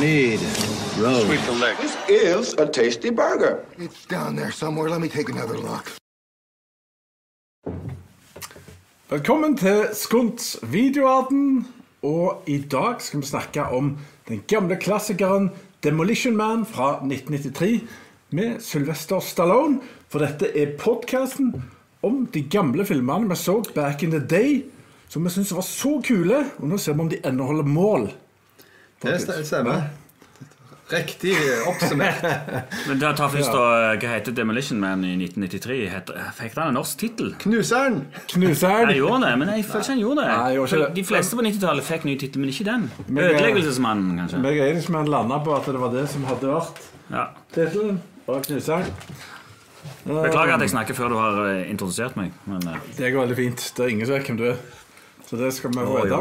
need. Road. Sweep the leg. This is a tasty burger. It's down there somewhere. Let me take another look. Velkommen til Skunts videoarten. Og i dag skal vi snakke om den gamle klassikeren Demolition Man fra 1993 med Sylvester Stallone. For dette er podkasten om de gamle filmene vi så back in the day, som vi syntes var så kule. Og nå ser vi om de ennå holder mål. Det stemmer. Riktig oppsummert. Men da tar først og Hva heter Demolition Man i 1993? Fikk han en norsk tittel? Knuseren! Knuseren. Jeg gjorde det, men jeg føler ikke han gjorde det. Nei, jeg gjorde ikke det. De fleste på 90-tallet fikk ny tittel, men ikke den. Men, eh, Ødeleggelsesmannen, kanskje. Meg og han landa på at det var det som hadde vært Ja. tittelen. Og knuseren. Beklager at jeg snakker før du har eh, introdusert meg. Men eh, Det går veldig fint. Det er ingen som vet hvem du er. Så det skal vi få vite.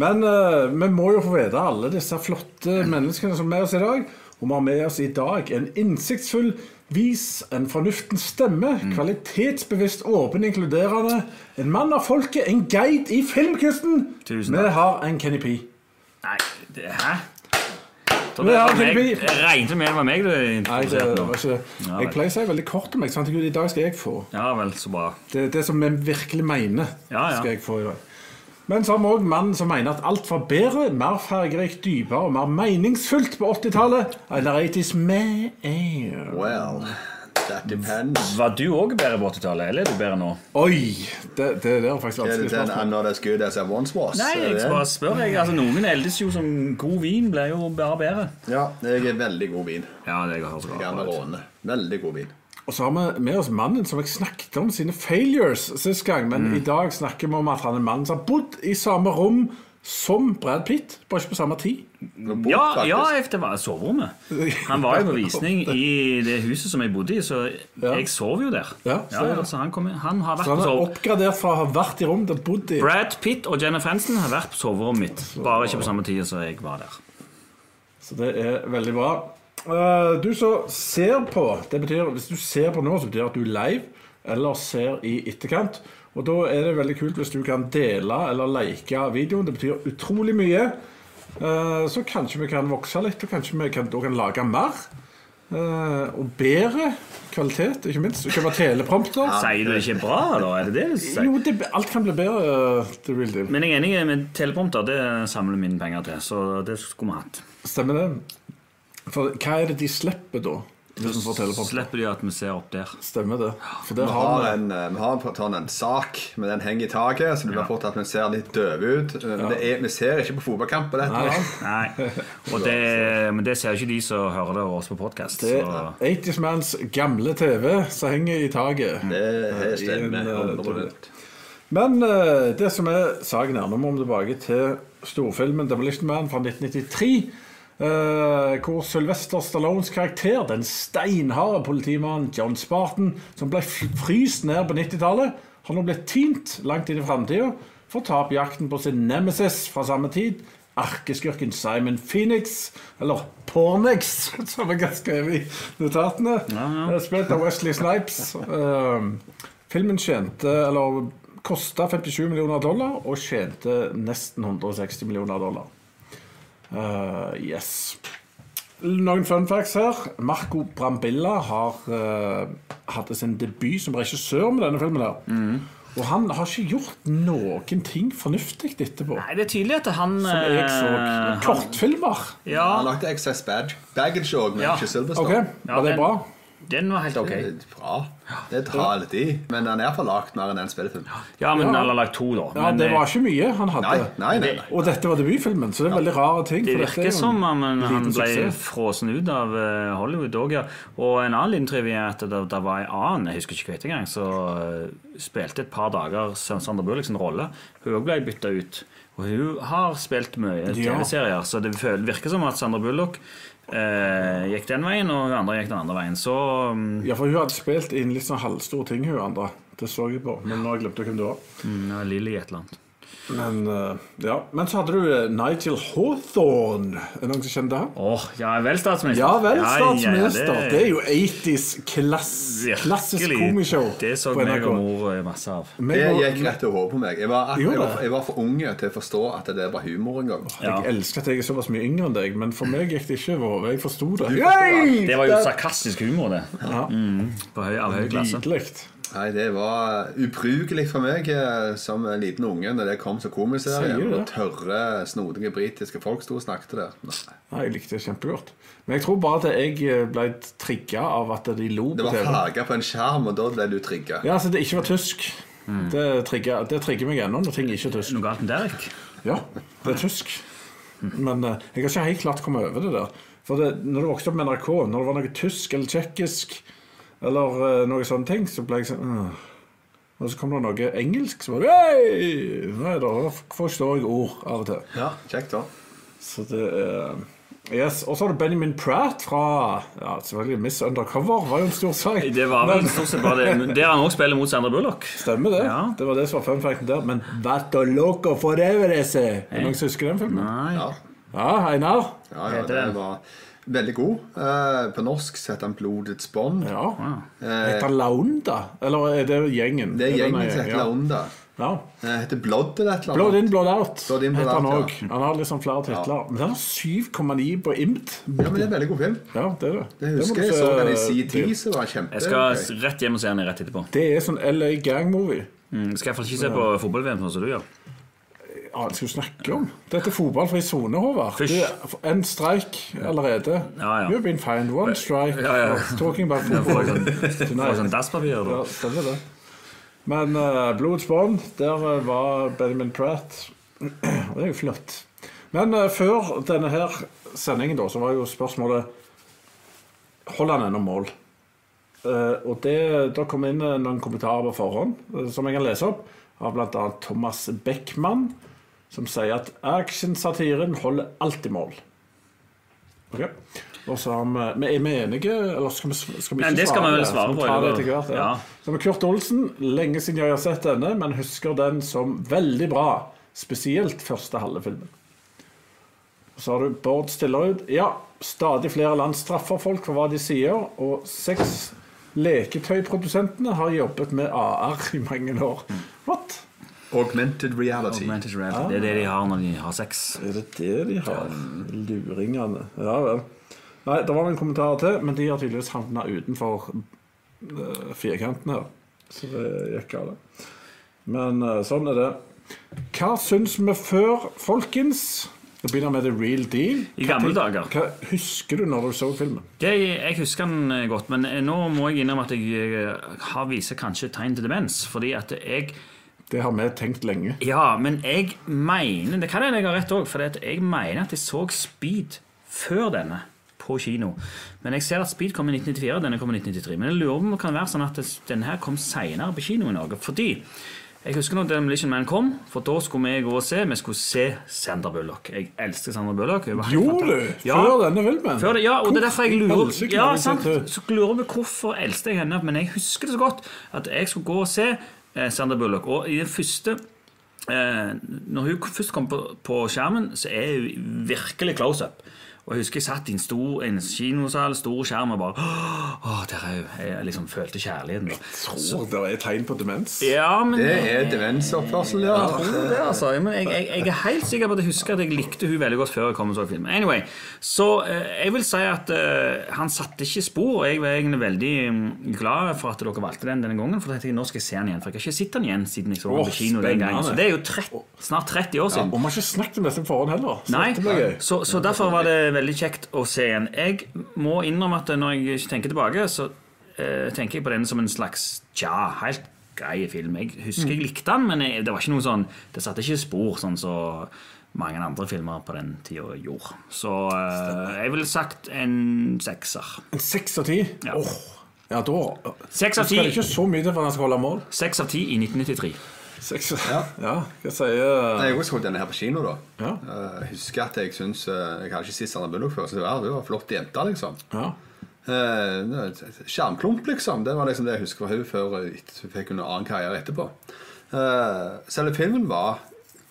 Men uh, vi må jo få vite alle disse flotte menneskene som er med oss i dag. Og vi har med oss i dag en innsiktsfull, vis, en fornuftens stemme. Mm. Kvalitetsbevisst, åpen, inkluderende. En mann av folket, en guide i filmkunsten. Vi har en Kenny P. Nei, det, hæ? Så Men det var meg, Kenny jeg regnet med det var meg du Nei, det var ikke Jeg pleier å si veldig kort om meg. Sant? I dag skal jeg få. Ja vel, så bra. Det, det som vi virkelig mener, Ja, ja. skal jeg få i dag. Men så har vi òg mannen som mener at alt var bedre, mer fargerikt, dypere og mer meningsfullt på 80-tallet. Eller 80s man. Well, that depends. Var du òg bedre på 80-tallet, eller er du bedre nå? Oi! Det, det der er faktisk Er vanskelig den I'm spørsmål. not as good as I once was? Nei, Er jeg skal bare spør. Jeg. Altså, Noen eldes jo som god vin, blir jo bare bedre. Ja, jeg er veldig god vin. Ja, det høres Jeg Gjerne ut. råne. Veldig god vin. Og så har vi med oss mannen som jeg snakket om sine failures sist gang. Men Mm. i dag snakker vi om at han er mannen som har bodd i samme rom som Brad Pitt, bare ikke på samme tid. Bort, Ja, ja, det var soverommet. Han var jo på visning i det huset som jeg bodde i, så Ja. jeg sov jo der. Ja, så ja, så han, kom, han har vært Så han er oppgradert fra å ha vært i rom til å ha bodd i. Brad Pitt og Jennifer Hansen har vært på soverommet mitt, bare ikke på samme tid som jeg var der. Så det er veldig bra. Eh, du som ser på det betyr, Hvis du ser på nå, så betyr det at du er live eller ser i etterkant. Og da er det veldig kult hvis du kan dele eller like videoen. Det betyr utrolig mye. Eh, så kanskje vi kan vokse litt, og kanskje vi kan, da kan lage mer. Uh, og bedre kvalitet, ikke minst. Det kan være teleprompter. Sier du det ikke bra, da? Er det det du sier? Jo, det, alt kan bli bedre. real. Men jeg er enig med teleprompter. Det samler mine penger til, så det skulle vi hatt. Stemmer det? For hva er det de slipper da? Slipper de at vi ser opp der. Stemmer det. For der Vi har har en, eh, vi har en, sånn en sak med den henger i taket, så det blir fort at vi ser litt døve ut. Men Det er, vi ser ikke på fotballkamp på dette. Nei. Nei. Og det, men det ser ikke de som hører det oss på podkast. Det er 80's Mans gamle TV som henger i taket. Det stemmer. eh, 100%. Men eh, det som er saken her, nå må vi tilbake til storfilmen 'Demolition Man' fra 1993. eh, hvor Sylvester Stallones karakter, den steinharde politimannen John Spartan, som ble fryst ned på 90-tallet, har nå blitt tint langt inn i framtida for å ta opp jakten på sin nemesis fra samme tid. arkeskurken Simon Phoenix, eller Pornix, som jeg har skrevet i notatene. Eh, Spilt av Wesley Snipes. Eh, filmen tjente, eller kosta 57 millioner dollar og tjente nesten 160 millioner dollar. Eh, yes. Noen fun facts her. Marco Brambilla har, uh, hadde sin debut som regissør med denne filmen. her Og han har ikke gjort noen ting fornuftig etterpå. Nei, det er tydelig at han Som jeg så. eh, han- Kortfilmer. Ja, Han lagde XS Bag Baggage òg, men Ja. ikke Silverstone. Ok, Ja, var det bra? Den var helt ok. Det er Bra. Det er litt i, men han er for lagd mer enn en spillefilm. Ja, men han har lagt to, da. Ja, Det eh, var ikke mye han hadde. Nei, nei, nei. nei. Og dette var debutfilmen, så det er veldig rare ting. Det er virker som om han, han ble frosset ut av eh, Hollywood òg, ja. Og en annen liten trivia er at det, det var en annen, jeg husker ikke hva het engang, som eh, spilte et par dager Sandra Bullock sin rolle. Hun òg ble bytta ut. Og hun har spilt mye TV-serier, så det virker som at Sandra Bullock eh, gikk den veien, og hun andre gikk den andre veien. Så mm, Ja, for hun hadde spilt inn litt sånn halvstore ting, hun andre. Det så jeg på, men nå har jeg glemt hvem det var. mm, ja, Lily et eller annet. Men, eh, ja. Men så hadde du eh, Nigel Hawthorne. Er det noen som kjenner han? Oh, ja vel, statsminister. Ja vel, statsminister. ja, ja, det... det... er jo 80s klass, klassisk komishow Det så meg og mor eh, masse av. Det gikk rett over på meg. Jeg var, jeg, var, jeg var for unge til å forstå at det var humor en gang. Ja. Jeg elsker at jeg er såpass mye yngre enn deg, men for meg gikk det ikke over hodet. Jeg forsto det. Det var jo sarkastisk humor, det. Ja. På høy, av høy klasse. Nydelig. Nei, Det var ubrukelig for meg eh, som en liten unge når det kom som komiserie. Det? Og tørre, snodige britiske folk sto og snakket der. Nei. Nei, jeg likte det kjempegodt. Men jeg tror bare at jeg eh, ble trigga av at de lo på TV. Det var TV. på en skjerm, og da ble du trigga. Ja, altså det ikke var tysk. Det, trigger, det trigger meg ennå når ting ikke er tysk. Noe galt med Derek? Ja, det er tysk. Men eh, jeg har ikke helt klart kommet over det der. For det, når du vokste opp med NRK, når det var noe tysk eller tsjekkisk, eller uh, noe sånne ting, så ble jeg sånn uh. Og så kom det noe engelsk, så var det Hei! Nei da, forstår jeg ord av og til. Ja, kjekt da. Så det uh, Yes, Og så har du Benjamin Pratt fra Ja, selvfølgelig Miss Undercover var jo en stor sak. Det var vel stort sett bare det. Der han også spiller mot Sandra Bullock. Stemmer det. Ja. Det var det som var fun facten der. Men Vato Loco Forever ese. Er det noen som husker den filmen? Nei. Ja, Ja, Einar? ja, ja det var veldig god. Eh, på norsk så heter han Blodets bånd. Ja. Eh, Heter han Launda? Eller er det gjengen? det er gjengen som heter ja. Launda. Ja. Eh, heter Blood eller et eller Blood. In, Blood Out Blood In, Blood heter han òg. ja. Han har liksom flere titler. Men den har 7,9 på IMT. Ja, men det er en veldig god film. Ja, det er det. Det husker det jeg så den i sin tid, så var kjempe Jeg skal rett hjem og se den rett etterpå. Det er sånn LA gang-movie. Mm, skal iallfall ikke se på fotball-VM sånn som du gjør. Ja, hva skal du snakke om? Dette er fotballfri sone, Håvard. En streik allerede. Ja, ja. You've been fined one strike Ja, ja. talking about football. får sånn dasspapir. Ja, stemmer det. Men uh, Blodets bånd, der uh, var Benjamin Pratt. Og det er jo flott. Men uh, før denne her sendingen, da, så var jo spørsmålet Holder han ennå mål? Uh, og det, da kom inn eh, noen kommentarer på forhånd eh, som jeg kan lese opp, av bl.a. Thomas Beckmann, som sier at actionsatiren holder alltid mål. Ok? Og så har vi Vi er vi enige, eller skal vi, skal vi ikke det skal vi vel svare på, det etter hvert, ja. Ja. Så med Kurt Olsen, lenge siden jeg har sett denne, men husker den som veldig bra. Spesielt første halve filmen. Så har du Bård Stillerud. Ja, stadig flere land straffer folk for hva de sier, og seks leketøyprodusentene har jobbet med AR i mange år. What? Augmented reality. Augmented reality. Det er det de har når de har sex. Er det det de har? Luringene. Ja vel. Nei, det var en kommentar til, men de har tydeligvis havna utenfor uh, firkanten her. Så det gikk galt. Men uh, sånn er det. Hva syns vi før, folkens? Vi begynner med the real deal. I gamle Hva- dager. Hva husker du når du så filmen? Det, jeg husker den eh, godt, men nå må jeg innrømme at jeg eh, har viser kanskje tegn til demens. Fordi at jeg Det har vi tenkt lenge. Ja, men jeg mener Det kan hende jeg har rett òg, for jeg mener at jeg så Speed før denne på kino. Men jeg ser at Speed kom i 1994, og denne kom i 1993. Men jeg lurer om det kan være sånn at denne her kom seinere på kino i Norge. Fordi jeg husker når Demolition Man kom, for da skulle vi gå og se. Vi skulle se Sander Bullock. Jeg elsker Sander Bullock. Gjorde du? Ja. Før denne filmen? Før det, ja, og det er derfor jeg lurer ja, sant. Så lurer vi hvorfor eldste jeg henne. Men jeg husker det så godt at jeg skulle gå og se Sandra Bullock. Og i den første eh, Når hun først kom på, på skjermen, så er hun virkelig close up. Og jeg husker jeg satt i en stor en kinosal, stor skjerm, og bare Å, der er hun. Jeg liksom følte kjærligheten. da. tror det er tegn på demens. Ja, men Det er demensoppførsel, ja. det, altså. Men jeg, jeg, jeg er helt sikker på at jeg husker at jeg likte hun veldig godt før jeg kom og så filmen. Anyway, så eh, jeg vil si at uh, han satte ikke spor, og jeg var egentlig veldig mm, glad for at dere valgte den denne gangen. For jeg tenkte, nå skal jeg se den igjen, for jeg har ikke sett den igjen siden jeg så den på kino den gangen. Så det er jo 30, snart 30 år siden. Og vi har ikke snakket om dette på forhånd heller. Så Nei, så, så derfor var det veldig kjekt å se igjen. Jeg må innrømme at når jeg tenker tilbake, så eh, tenker jeg på den som en slags tja, helt grei film. Jeg husker jeg likte den, men jeg, det var ikke noe sånn Det satte ikke spor sånn så mange andre filmer på den tida gjorde. Så eh, jeg ville sagt en sekser. En seks av ti? Ja. Åh, ja, da Seks av skal det ti. ikke så mye til for at han skal holde mål. Seks av ti i 1993. Seks, Ja. ja. Hva sier Nei, Jeg så denne her på kino, da. Ja. Uh, husker at jeg syns Jeg har ikke sett Sandra Bullock før, så var, det var flott jente, liksom. Ja. Uh, Skjermklump, liksom. Det var liksom det jeg husker fra henne før hun fikk en annen karriere etterpå. Uh, selve filmen var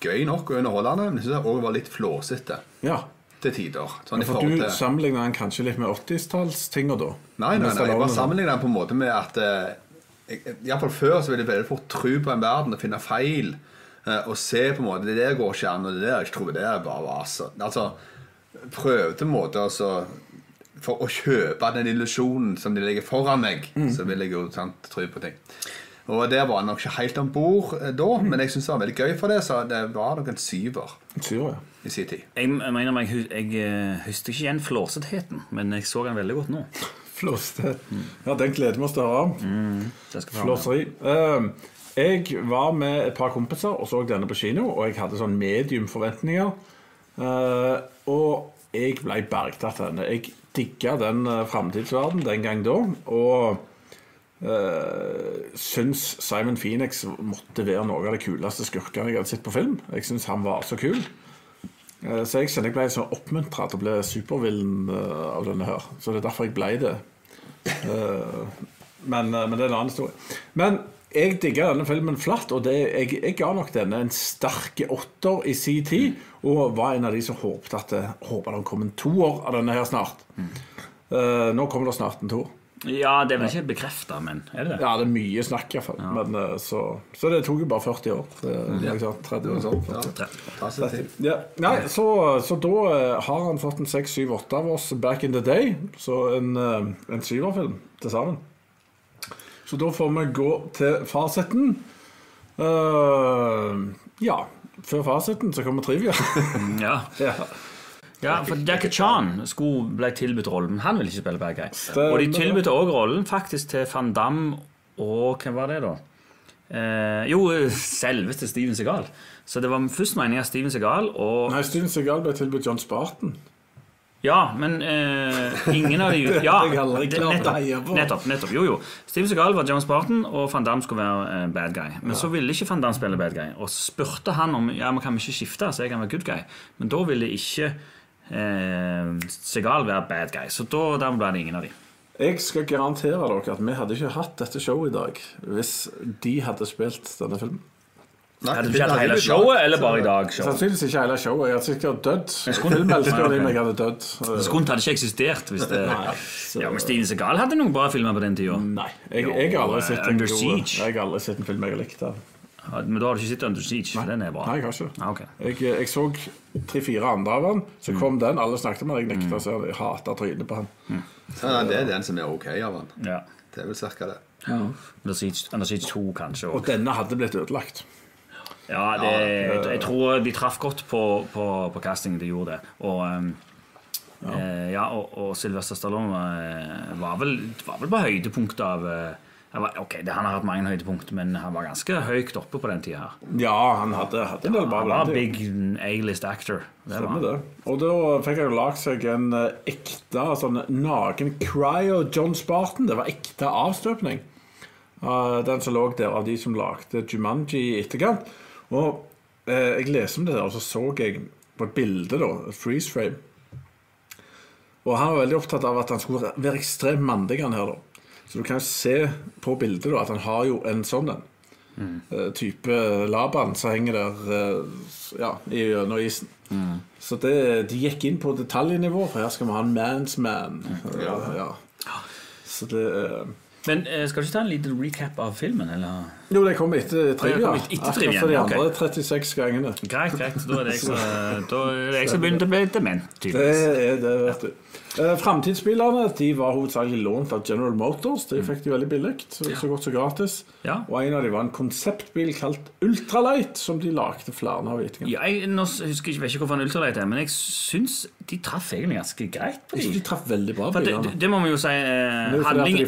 gøy nok og underholdende, men jeg synes det også var litt flåsete Ja. til tider. Sånn ja, For du sammenligner den kanskje litt med 80-tallstinga da? Nei, nei, nei, jeg bare sammenligner den på en måte med at eh, Iallfall før så ville jeg veldig fort tro på en verden og finne feil. eh, og se på en måte Det der går ikke an, og det der jeg tror det er bare vas. Altså, prøvde en måte altså For å kjøpe den illusjonen som de legger foran meg, Mm. så vil jeg jo sant, tro på ting. Og der var han nok ikke helt om bord eh, da, Mm. men jeg syns det var veldig gøy for det, så det var nok en syver Syver, ja. i sin tid. Jeg, jeg mener meg, jeg, jeg eh, husker ikke igjen flåsetheten, men jeg så den veldig godt nå. Flåste. Ja, den gleder vi oss til å høre. Ha med. Flåseri. Eh, jeg var med et par kompiser og så denne på kino, og jeg hadde sånn medium forventninger. Eh, og jeg ble bergtatt av denne. Jeg digga den uh, framtidsverden den gang da, og uh, syns Simon Phoenix måtte være noe av de kuleste skurkene jeg hadde sett på film. Jeg syns han var så kul. Uh, Så jeg kjenner jeg ble så oppmuntra til å bli supervillen uh, av denne her. Så det er derfor jeg ble det. Eh, Men, eh, men det er en annen historie. Men jeg digga denne filmen flatt, og det, jeg, jeg ga nok denne en sterk åtter i sin tid. Og var en av de som håpet at det håpet det kom en toer av denne her snart. Eh, nå kommer det snart en toer. Ja, det er vel ikke bekrefta, men er det det? Ja, det er mye snakk, iallfall. Men eh, så, så det tok jo bare 40 år. Det, er 30 år. Sånn, ja. Ja. Nei, så, så da eh, har han fått en 6, 7, 8 av oss back in the day. Så en, eh, en syverfilm til sammen. Så da får vi gå til fasiten. Uh, ja. Før fasiten så kommer trivia. Ja. ja. Ja, for Jackie Chan skulle ble tilbudt rollen, men han ville ikke spille bad guy. Og de tilbød òg rollen faktisk til van Damme og Hvem var det, da? Eh, jo, selveste Steven Segal. Så det var først meningen Steven Segal og Nei, Steven Segal ble tilbudt John Spartan. Ja, men eh, ingen av de ja, nettopp, nettopp, nettopp. Jo, jo. Steven Segal var John Spartan, og van Damme skulle være eh, bad guy. Men så ville ikke van Damme spille bad guy, og spurte han om Ja, men kan vi ikke skifte, så jeg kan være good guy. Men da ville ikke eh, Segal være bad guy, så da, da ble det ingen av de. Jeg skal garantere dere at vi hadde ikke hatt dette showet i dag hvis de hadde spilt denne filmen. Nei, Hadde du ikke hatt hele showet, eller bare i dag? show? Sannsynligvis ikke hele showet. Jeg hadde sikkert dødd. skulle- Filmelskere de meg hadde dødd. Skunt hadde ikke eksistert hvis det Nei, så- Ja, men Steven Segal hadde noen bra filmer på den tida. Nei. Jeg, jeg har aldri sett en Under god- Jeg har aldri sett en film jeg har likt av. Men da har du ikke sett Under Siege? Nei. Den er bra. Nei, jeg har ikke. Ah, okay. Jeg, jeg så tre-fire andre av han, så kom den. Alle snakket med den. jeg nekta å se den. Jeg hata trynet på han. Ja, det er den som er ok av han. Ja. Det er vel cirka det. Under Siege, Under Siege 2, kanskje. Og Og denne hadde blitt ødelagt. Ja, det, jeg, jeg tror de traff godt på, på, på castingen. De gjorde det. Og, um, eh, ja, og, og Sylvester Stallone eh, var vel, var vel på høydepunktet av eh, var, Ok, det, han har hatt mange høydepunkt, men han var ganske høyt oppe på den tida. her. Ja, han hadde, hadde en del bra Han var big A-list actor. Det Stemmer det. Og da fikk han lagd seg en eh, ekte sånn naken cryo John Spartan. Det var ekte avstøpning. Uh, den som lå der av de som lagde Jumanji i etterkant. Og eh, jeg leste om det der, og så så jeg på et bilde, da, et freeze frame. Og han var veldig opptatt av at han skulle være ekstremt mandig, han her, da. Så du kan jo se på bildet da, at han har jo en sånn en. Mm. type Laban som henger der eh, ja, i gjennom isen. Så det, de gikk inn på detaljnivå, for her skal vi ha en man's man. Ja, ja. Så det eh, Men eh, skal du ikke ta en liten recap av filmen? eller? Jo, det kom etter trivia. Akkurat for de andre 36 gangene. Greit, greit. Da er det jeg som, er begynner å bli dement. Det er det, vet du. Eh, Framtidsbilene de var hovedsakelig lånt av General Motors. De fikk de veldig billig, så, så godt som gratis. Ja. Og en av dem var en konseptbil kalt Ultralight, som de lagde flere av. vet. Ja, jeg nå husker jeg ikke, vet ikke hvorfor en ultralight er, men jeg syns de traff egentlig ganske greit. på Jeg synes de. traff veldig bra. Det, det, det må vi jo si. Eh, handling,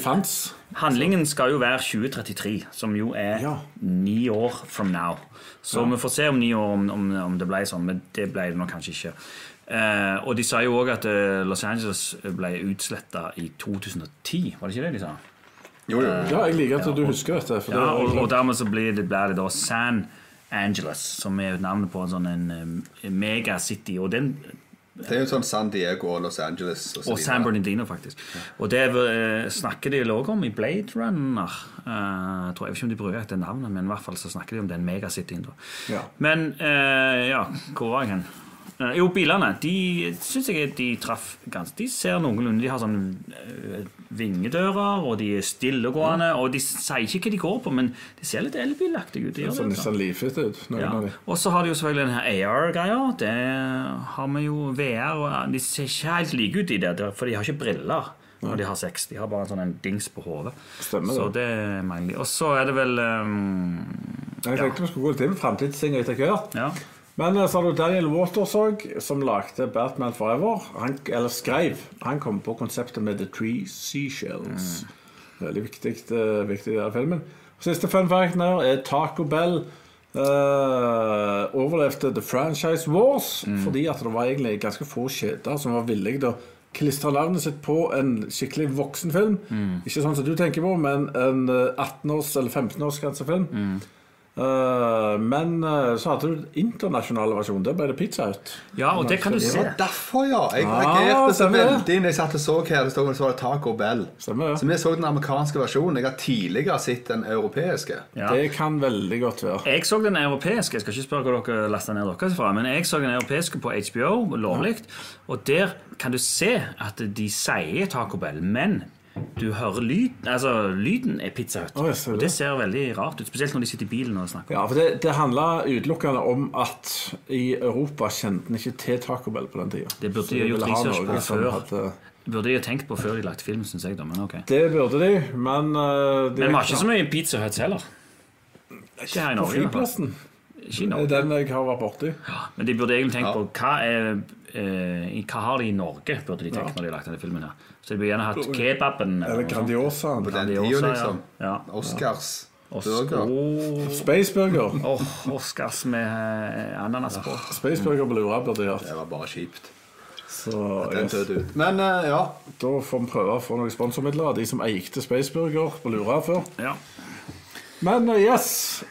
handlingen skal jo være 2033, som jo er Ja. ni år from now. Så vi får se om ni år om, om, om det ble sånn, men det ble det nok kanskje ikke. Eh, og de sa jo òg at eh, Los Angeles ble utsletta i 2010, var det ikke det de sa? Jo, jo. Ja, jeg liker at du husker dette. For Ja, det, og, og dermed så blir det, blir det da San Angeles, som er navnet på en sånn en, en megacity. Og den Det er jo sånn San Diego og Los Angeles og Og San. Bernardino, faktisk. Og det eh, snakker de òg om i Blade Runner. Eh, tror jeg vet ikke om de bruker dette navnet, men i hvert fall så snakker de om den megacityen. Ja. Men eh, ja, hvor var jeg hen? Eh, jo, bilene. De syns jeg de traff ganske De ser noenlunde De har sånn eh, vingedører, og de er stillegående. Og de sier ikke hva de går på, men de ser litt elbilaktige ut. de ja, Sånn det, litt altså. sånn livfit ut. Ja. Og så har de jo selvfølgelig den her AR-greia. Det har vi jo VR. Og de ser ikke helt like ut i det, for de har ikke briller når de har sex. De har bare en sånn en dings på hodet. Så det. det mangler de. Og så er det vel um, Jeg tenkte vi skulle gå litt inn på framtidsting etter hvert. Ja. Men eh, så har du Daniel Waters òg, som lagde Batman Forever. Han, eller skrev. Han kom på konseptet med The Three Seashells. Veldig viktig, eh, viktig del av filmen. Siste fun facten her er Taco Bell Uh, overlevde The Franchise Wars fordi at det var egentlig ganske få kjeder som var villige til å klistre navnet sitt på en skikkelig voksenfilm. Ikke sånn som du tenker på, men en eh, 18-års- eller 15-årsgrensefilm. Eh, men eh, så hadde du internasjonale versjon. Der ble det Pizza ut. ja, og det kan du Det se. var derfor, ja. Jeg Ah, reagerte så veldig når jeg satt og så her. Det stod så var det Taco Bell. Stemmer ja. Så vi så den amerikanske versjonen. Jeg har tidligere sett den europeiske. Ja. Det kan veldig godt være. Jeg så den europeiske. Jeg skal ikke spørre hvor dere lasta ned deres fra, men jeg så den europeiske på HBO, lovlig. Og der kan du se at de sier Taco Bell, men du hører lyd, altså, lyden er Pizza Hut. Oh, det. og det. ser veldig rart ut, spesielt når de sitter i bilen og snakker. Ja, for Det, det handla utelukkende om at i Europa kjente en ikke til Taco Bell på den tida. Det burde de ha gjort research på før. hadde- Burde de ha tenkt på før de lagde film, syns jeg, da. Men ok. Det burde de, men uh, de Men vi har ikke så mye Pizza Huts heller. Ikke her i Norge. fall. flyplassen. Ikke i Norge. den jeg har vært borti. Men de burde egentlig tenkt Ja. på hva, er, eh, hva har de i Norge, burde de tenkt når de har lagt denne filmen. her Så de burde gjerne hatt kebaben. Eller Grandiosaen. På den Grandiosa, tida, ja. liksom. Ja. Oscars burger. Spaceburger. Oh, Oscars med eh, ananas på. Spaceburger på Lura burde de hatt. Det var bare kjipt. Så Den yes. døde ut. Men uh, ja. da får vi prøve å få noen sponsormidler av de som eikte Spaceburger på Lura før. Ja. Men eh, yes,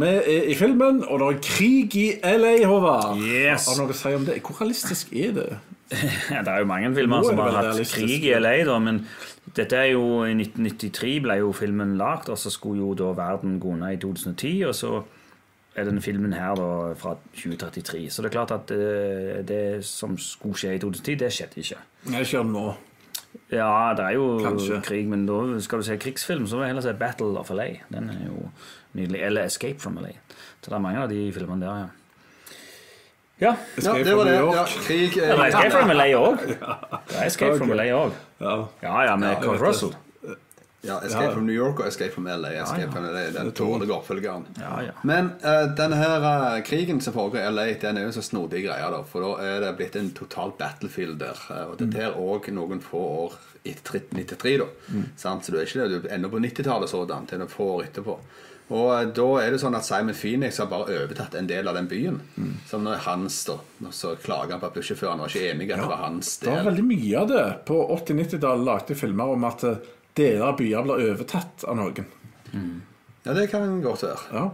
vi er i filmen, og det er krig i LA, Håvard. Yes. Har noe å si om det? Hvor realistisk er det? Det er jo mange filmer Nå er som har hatt krig i LA, da, men dette er jo I 1993 ble jo filmen lagd, og så skulle jo da verden gå ned i 2010, og så er denne filmen her da fra 2033. Så det er klart at eh, det som skulle skje i 2010, det skjedde ikke. Jeg kjører nå. Ja, det er jo Kanskje. krig, men da skal du se krigsfilm, så må jeg heller se Battle of LA. Den er jo nydelig. Eller Escape from LA. Så det er mange av de filmene der, ja. Ja. ja, Escape det var from det. New York. Ja, krig eh, Eller Escape from LA òg. Det er Escape from LA òg. Ja. Ja, ja, med Ja, Kurt. Russell. Ja, Escape Ja. from New York og Escape from LA. Escape ja. from LA, Den dårlige oppfølgeren. Ja, ja. Men uh, denne her uh, krigen som foregår i LA, den er jo så snodig greie, da. For da er det blitt en total battlefield der. eh, Og dette er òg noen få år etter 93, da. Sant? Så du er ikke det, du er ennå på 90-tallet sådan, til noen få år etterpå. Og eh, da er det sånn at Simon Phoenix har bare overtatt en del av den byen. Som når hans, da. Så klager han på at bussjåføren var ikke enig at at det var hans del. Det var veldig mye av det. På 80-90-tallet lagde de filmer om at eh, deler av byer blir overtatt av noen. Ja, det kan godt være. Ja.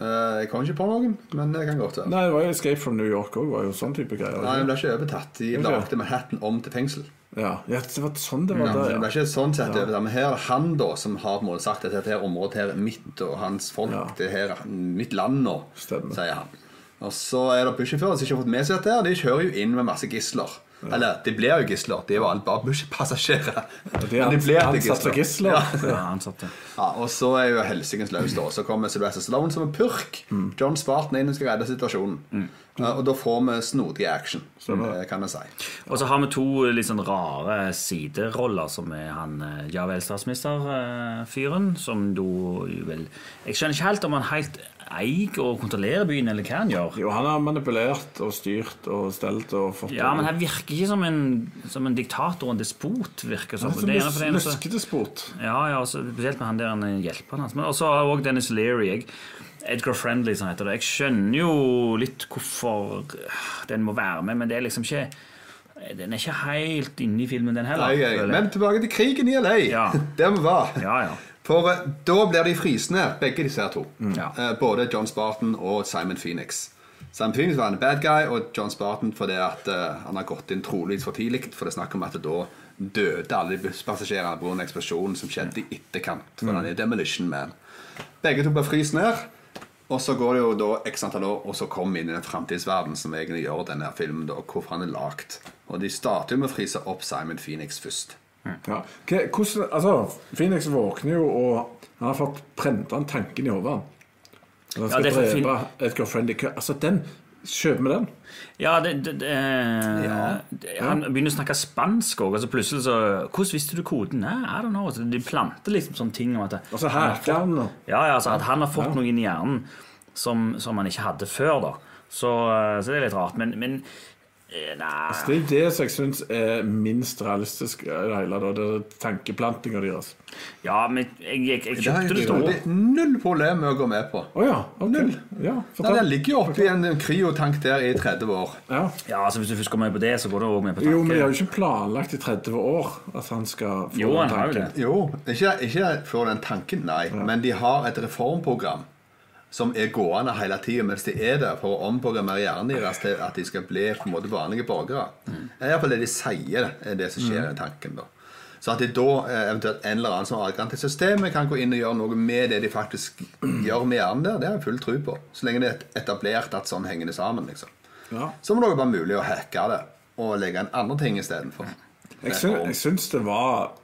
Eh, Jeg kom ikke på noen, men det kan godt være. Nei, det var jo Escape from New York òg. sånn type greier. Nei, den ble ikke overtatt. De lagde Manhattan om til fengsel. Ja, ja, det var sånn det var Ja, der, det er ikke sånn sett overtatt. Men her er det han da som har på en måte sagt at dette her området her er mitt og hans folk. Ja. Det her er mitt land nå, Stemmer. sier han. Og så er det bussjåfører som ikke har fått med seg dette. her. De kjører jo inn med masse gisler. Eller de blir jo gisler. De var alle bare busspassasjerer. De Men blir til ansatt som gisler. Ja. ja ansatte. Ja, og så er jo helsikens løs, da. Så kommer Sylvester Stallone som en purk. Mm. John Spartan inn og skal redde situasjonen. Ja, og da får vi snodig action, kan jeg si. Og så har vi to litt sånn rare sideroller, som er han eh, ja vel statsminister-fyren, som da jo vel Jeg skjønner ikke helt om han helt eier og kontrollerer byen, eller hva han gjør. Jo, han har manipulert og styrt og stelt og fått Ja, men han virker ikke som en, som en diktator og en despot, virker som. Han Det er som en Løskete-sport. Ja, ja, også, spesielt med han der han er hjelperen hans. Men også har også Dennis Leary. Jeg, Edgar Friendly, som heter det. Jeg skjønner jo litt hvorfor den må være med, men det er liksom ikke Den er ikke helt inne i filmen, den heller. Nei, nei. Men tilbake til krigen i LA. Ja. Der vi var. Ja, ja. For eh, da blir de frysende, begge disse her to. Ja. Eh, Både John Spartan og Simon Phoenix. Simon Phoenix var en bad guy, og John Spartan fordi at eh, han har gått inn trolig for tidlig. For det er snakk om at da døde alle de busspassasjerene på en eksplosjon som skjedde i etterkant. For han er Demolition Man. Begge to blir fryst ned. Og så går det jo da x antall år, og så kommer vi inn i den framtidsverden som egentlig gjør denne filmen, da, hvorfor han er lagd. Og de starter jo med å fryse opp Simon Phoenix først. Ja. Hvordan, altså, Phoenix våkner jo, og han har fått prenta en tanken i hodet. Han skal ja, drepe Edgar Friendly kø Altså, den Kjøper vi den? Ja, det, det, det, ja, Han begynner å snakke spansk òg, og så plutselig så Hvordan visste du koden? Nei, I don't know. Så de planter liksom sånne ting om at Og så hacker han da. Ja, ja, altså at han har fått noe inn i hjernen som, som han ikke hadde før, da. Så, eh, så det er litt rart. Men, men eh, Altså, Det er det som jeg syns er minst realistisk i det hele. Da, det er tankeplantinga deres. Ja, men jeg, jeg, jeg kjøpte det veldig null problem med å gå med på. Å ja. okay. Null. Ja, Nei. Den ligger jo oppi en kryotank der i 30 år. Ja. Ja, altså Hvis du først går med på det, så går du òg med på tanken. Jo, men de har jo ikke planlagt i 30 år at han skal få Jo, den han har jo tanken. det. Jo, ikke, ikke for den tanken, nei. Men de har et reformprogram som er gående hele tida mens de er der, for å omprogrammere hjernen deres til at de skal bli på en måte vanlige borgere. Det er iallfall det de sier, er det som skjer i tanken. da. Så at de da eh, eventuelt en eller annen som har adgang til systemet, kan gå inn og gjøre noe med det de faktisk gjør med hjernen der, det har jeg full tro på. Så lenge det er etablert at sånn henger det sammen. liksom. Ja. Så må det være mulig å hacke det og legge inn andre ting istedenfor. Jeg, syns, jeg syns det var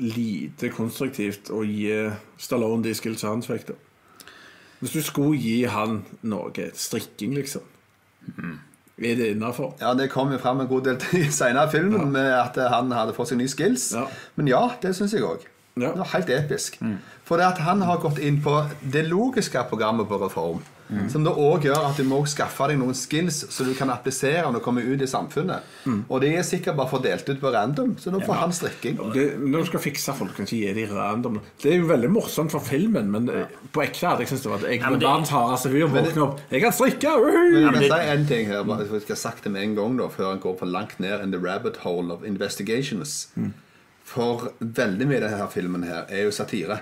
lite konstruktivt å gi Stallone de skills han fikk. da. Hvis du skulle gi han noe, strikking, liksom Er det innafor? Ja, Det kom jo fram en god del senere i filmen med at han hadde fått seg nye skills. Ja. Men ja, det syns jeg òg. Ja. Det var helt episk. For det at han har gått inn på det logiske programmet på Reform. Som det òg gjør at du må skaffe deg noen skills så du kan applisere når du kommer ut i samfunnet. Og de er sikkert bare fordelt ut på random, så nå får han strikking. Det, når du skal fikse folk, kan ikke gi dem random. Det er jo veldig morsomt for filmen, men ja. på ekte hadde jeg syntes det var at jeg Ja, det- verdens hardeste fyr. Våkne opp. Jeg kan strikke! Men jeg kan si en ting her, bare, jeg skal ha sagt det med en gang da, før han går for langt ned in the rabbit hole of investigations. For veldig mye i denne filmen her er jo satire.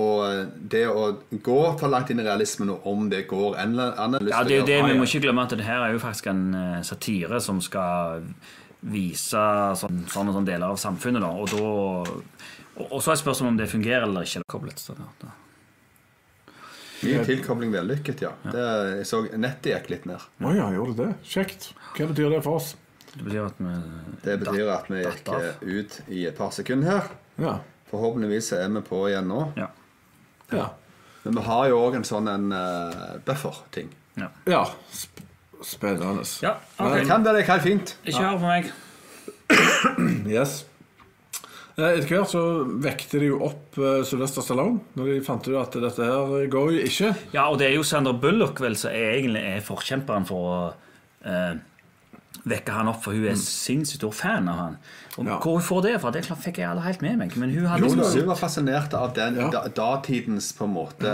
Og det å gå for langt inn i realismen, og om det går en eller annen Ja, det er jo det, Vi må ikke glemme at det her er jo faktisk en eh, satire som skal vise sånn, sånne, sånne deler av samfunnet. da, Og, da, og, og så er spørsmålet om det fungerer eller ikke. Koblet, så da. Min tilkobling vellykket, ja. Det, jeg så nettet gikk litt ned. Å ja, gjorde det? Kjekt. Hva betyr det for oss? Det betyr at vi Det betyr at vi gikk eh, ut i et par sekunder her. Ja. Forhåpentligvis er vi på igjen nå. Ja. Ja. Men vi har jo òg en sånn en uh, buffer-ting. ja. ja. Sp spennende. ja Det ok. kan være helt fint. Ikke hør på meg. Yes. Eh, Etter hvert så vekte de jo opp uh, Sylvester Stallone når de fant ut at dette her går jo ikke. Ja, og det er jo Sander Bullock vel som egentlig er forkjemperen for å uh, vekke han opp, for hun er sinnssykt stor fan av han. Og Ja. Hvor hun får det fra, det fikk jeg aldri helt med meg. Men hun hadde Jo, liksom, hun var fascinert av den Ja. da, datidens på en måte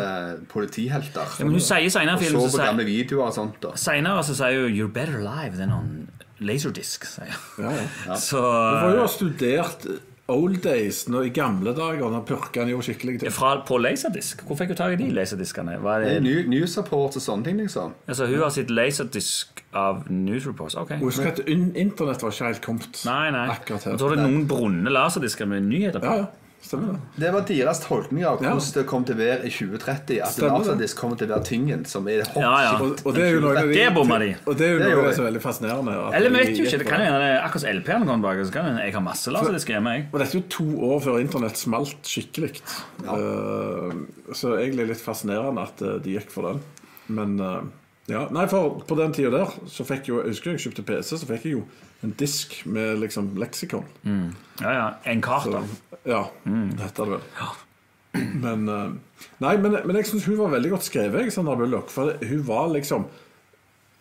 politihelter. ja, men hun sier senere i og så på så gamle videoer og sånt. da senere så sier hun 'You're better alive than on laserdisc'. sier hun. Ja, ja. Så Hun var jo studert old days når, i gamle dager, når purkene gjorde jo skikkelig ting. fra, På laserdisk? Hvor fikk hun tak i de laserdiskene? Var Det er new- News reports og sånne ting, liksom. altså, hun har sitt laserdisk av News Reports. Ok. Husk at internett var ikke helt kommet Nei, nei. akkurat her. Jeg tror det er noen brunne laserdisker med nyheter på. Ja, ja. Stemmer det. Det var deres tolkning av Ja. hvordan det kom til å være i 2030. At. Laserdisc kommer til å være tingen som er hot. Ja, ja. Og, og det er jo noe Det bomma de. Og det er jo noe som er veldig fascinerende. at Eller vi vet jo ikke. Det kan jo hende akkurat som LP-en kom tilbake. Så kan det jeg har masse laserdisker hjemme. jeg. Og dette er jo to år før internett smalt skikkelig. Eh, så egentlig litt fascinerende at eh, de gikk for den. Men uh, ja, nei, for på den tida der så fikk jo Jeg husker jeg kjøpte PC, så fikk jeg jo en disk med liksom leksikon. Ja, ja. En kart, da. Ja, det heter det vel. Men eh, Nei, men, men jeg syns hun var veldig godt skrevet, Sandra Bullock. For hun var liksom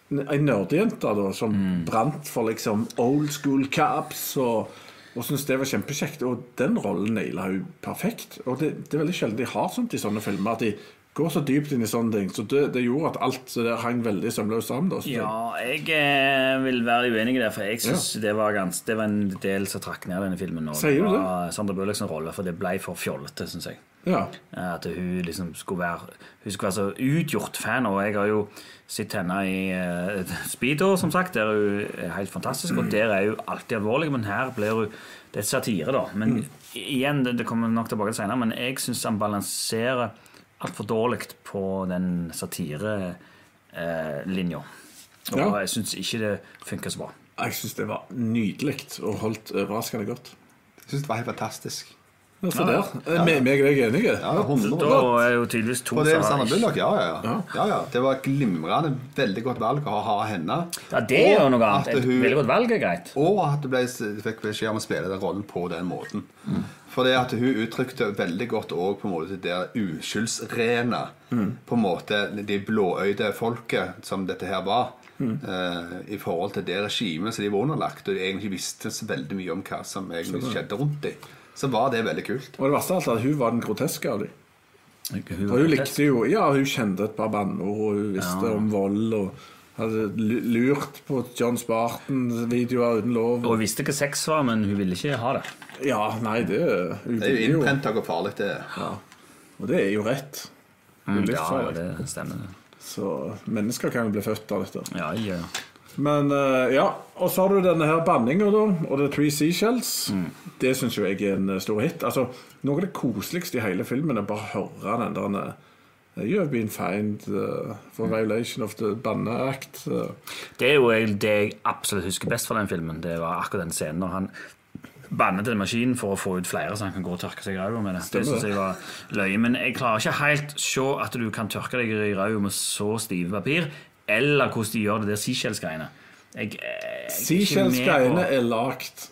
ei nerdejente da, som brant for liksom old school caps og, og syntes det var kjempekjekt. Og den rollen naila hun perfekt. Og det, det er veldig sjelden de har sånt i sånne filmer, at de går så dypt inn i sånne ting. Så det, det gjorde at alt det der hang veldig sømløst sammen. Da, Ja, jeg eh, vil være uenig i det, for jeg syns det, var gans, det var en del som trakk ned denne filmen. Og Sier du det? var Sandra Bullock sin rolle, for det ble for fjollete, syns jeg. ja. At hun liksom skulle være Hun skulle være så utgjort fan, og jeg har jo sett henne i uh, Speedo, som sagt, der hun er helt fantastisk, og der er hun alltid alvorlig, men her blir hun Det er satire, da. Men igjen, det, det kommer nok tilbake til senere, men jeg syns han balanserer altfor dårlig på den satirelinja. og Ja. jeg syns ikke det funka så bra. Jeg syns det var nydelig og holdt overraskende godt. Jeg syns det var helt fantastisk. Ja, se der. Ja. ja. meg og deg er enige. Ja, 100 Da er jo tydeligvis to Og det er som ja, ja, ja. ja, ja. Det var et glimrende, veldig godt valg å ha henne. Ja, det er jo noe annet. Et hun- veldig godt valg er greit. Og at du ble, fikk beskjed om å spille den rollen på den måten. For det at hun uttrykte veldig godt òg på en måte det der uskyldsrene På en måte de blåøyde folket som dette her var. eh, I forhold til det regimet som de var underlagt, og de egentlig visste så veldig mye om hva som egentlig skjedde rundt dem. Så var det veldig kult. Og det verste av alt at hun var den groteske av dem. Hun hun likte jo Ja, hun kjente et par banneord, og hun visste om vold, og hadde lurt på John Spartan-videoer uten lov. Og hun visste hva sex var, men hun ville ikke ha det. Ja, nei, det Det er jo innprenta hvor farlig det er. ja. Og det er jo rett. Det er Ja, det stemmer. Så mennesker kan jo bli født av dette. Ja, ja. Men uh, ja, og så har du denne her banninga, da, og The Three Seashells. Det syns jo jeg er en eh, stor hit. Altså, Noe av det koseligste i hele filmen er bare å høre den der eh, You have been fined uh, for violation of the banne act. eh. Det er jo det jeg absolutt husker best fra den filmen. Det var akkurat den scenen når han banner til maskinen for å få ut flere, så han kan gå og tørke seg i ræva med det. Det synes jeg var løye. Men jeg klarer ikke helt se at du kan tørke deg i ræva med så stive papir, eller hvordan de gjør det der Seashells-greiene. Er Seashells-greiene på- er lagd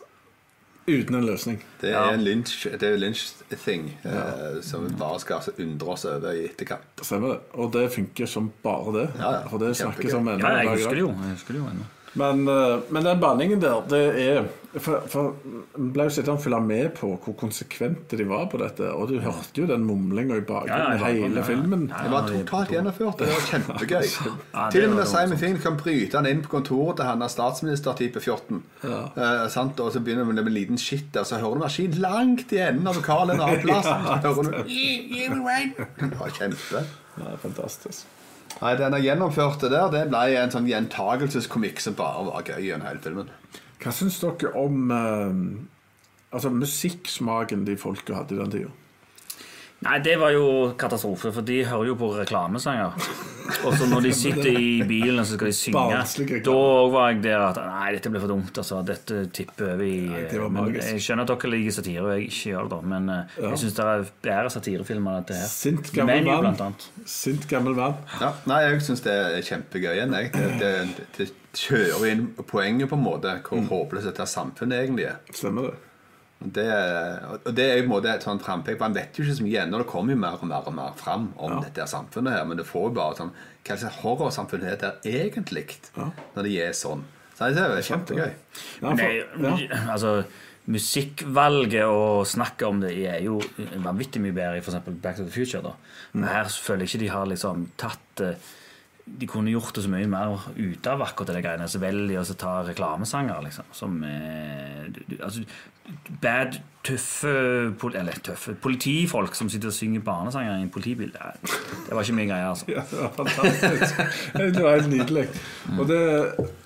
uten en løsning. Det er Ja. en lynch, det en lynch-thing eh, som vi bare skal altså, undre oss over i etterkant. Stemmer det. Og det funker som bare det. Ja, ja. For det snakkes om ennå. Ja, jeg husker det jo. Jeg husker det jo ennå. Men, eh, men den banningen der, det er For, for ble jo sittende og følge med på hvor konsekvente de var på dette. Og du hørte jo den mumlinga i bakgrunnen Ja, ja, hele ja, ja. filmen. Det var totalt gjennomført. Det var kjempegøy. Ja, det Til og med når Simon Finn kan bryte han inn på kontoret til han er statsminister-type 14. Eh, sant? Og så begynner det med en liten shit der, så hører du maskinen langt i enden av lokalet en annen plass. Det var kjempe. Ja, fantastisk. Nei, den er gjennomført der. Det ble en sånn gjentagelseskomikk som bare var gøy gjennom hele filmen. Hva syns dere om eh, altså musikksmaken de folka hadde i den tida? Nei, det var jo katastrofe, for de hører jo på reklamesanger. Og så når de sitter i bilen og så skal de synge, da var jeg der at Nei, dette blir for dumt. altså, Dette tipper var Men magisk. Jeg skjønner at dere liker satire, og jeg ikke gjør det, da. Men eh, jeg syns det er bedre satirefilmer enn dette her. Sint gammel Menu, blant annet. Sint gammel mann. Ja, nei, jeg syns det er kjempegøy igjen. Jeg. Det, det, det kjører inn poenget, på en måte, hvor håpløst dette samfunnet egentlig er. Stemmer det? Det, og det er jo på en måte et sånt frampek. Man vet jo ikke så mye ennå. Det kommer jo mer og mer og mer fram om dette samfunnet her, men det får jo bare sånn Hva slags horrorsamfunn er det egentlig når det er sånn? Så det er jo kjempegøy. Ja, for, ja. altså, musikkvalget og snakket om det er jo vanvittig mye bedre i f.eks. Back to the Future. da. Mm. Men her føler jeg ikke de har liksom tatt eh, De kunne gjort det så mye mer ut av akkurat det greiene. Så velger de å ta reklamesanger, liksom. Som du, du, altså, Bad, tøffe, eller tøffe politifolk som sitter og synger barnesanger i en politibil. Det, det var ikke min greie, altså. Ja, det var fantastisk. Det var helt nydelig. Og det,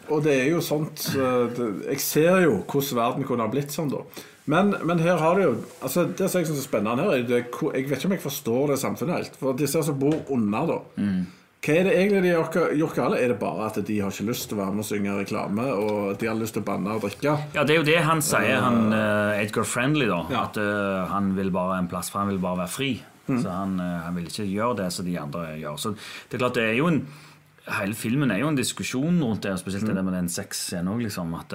og det er jo sånt Jeg ser jo hvordan verden kunne ha blitt sånn, da. Men, men her har det jo altså Det som jeg syns er spennende her, er det, jeg vet ikke om jeg forstår det samfunnet helt. For disse som bor under, da. Hva er det egentlig de har gjort galt? Er det bare at de har ikke lyst til å være med og synge reklame, og de har lyst til å banne og drikke? Ja, det er jo det han sier, han eh, Edgar Friendly, da. Ja. At uh, han vil bare en plass, for han vil bare være fri. Mm. Så han, uh, han vil ikke gjøre det som de andre gjør. Så det er klart, det er jo en Hele filmen er jo en diskusjon rundt det, spesielt Mm. det med den sexscenen òg, liksom. At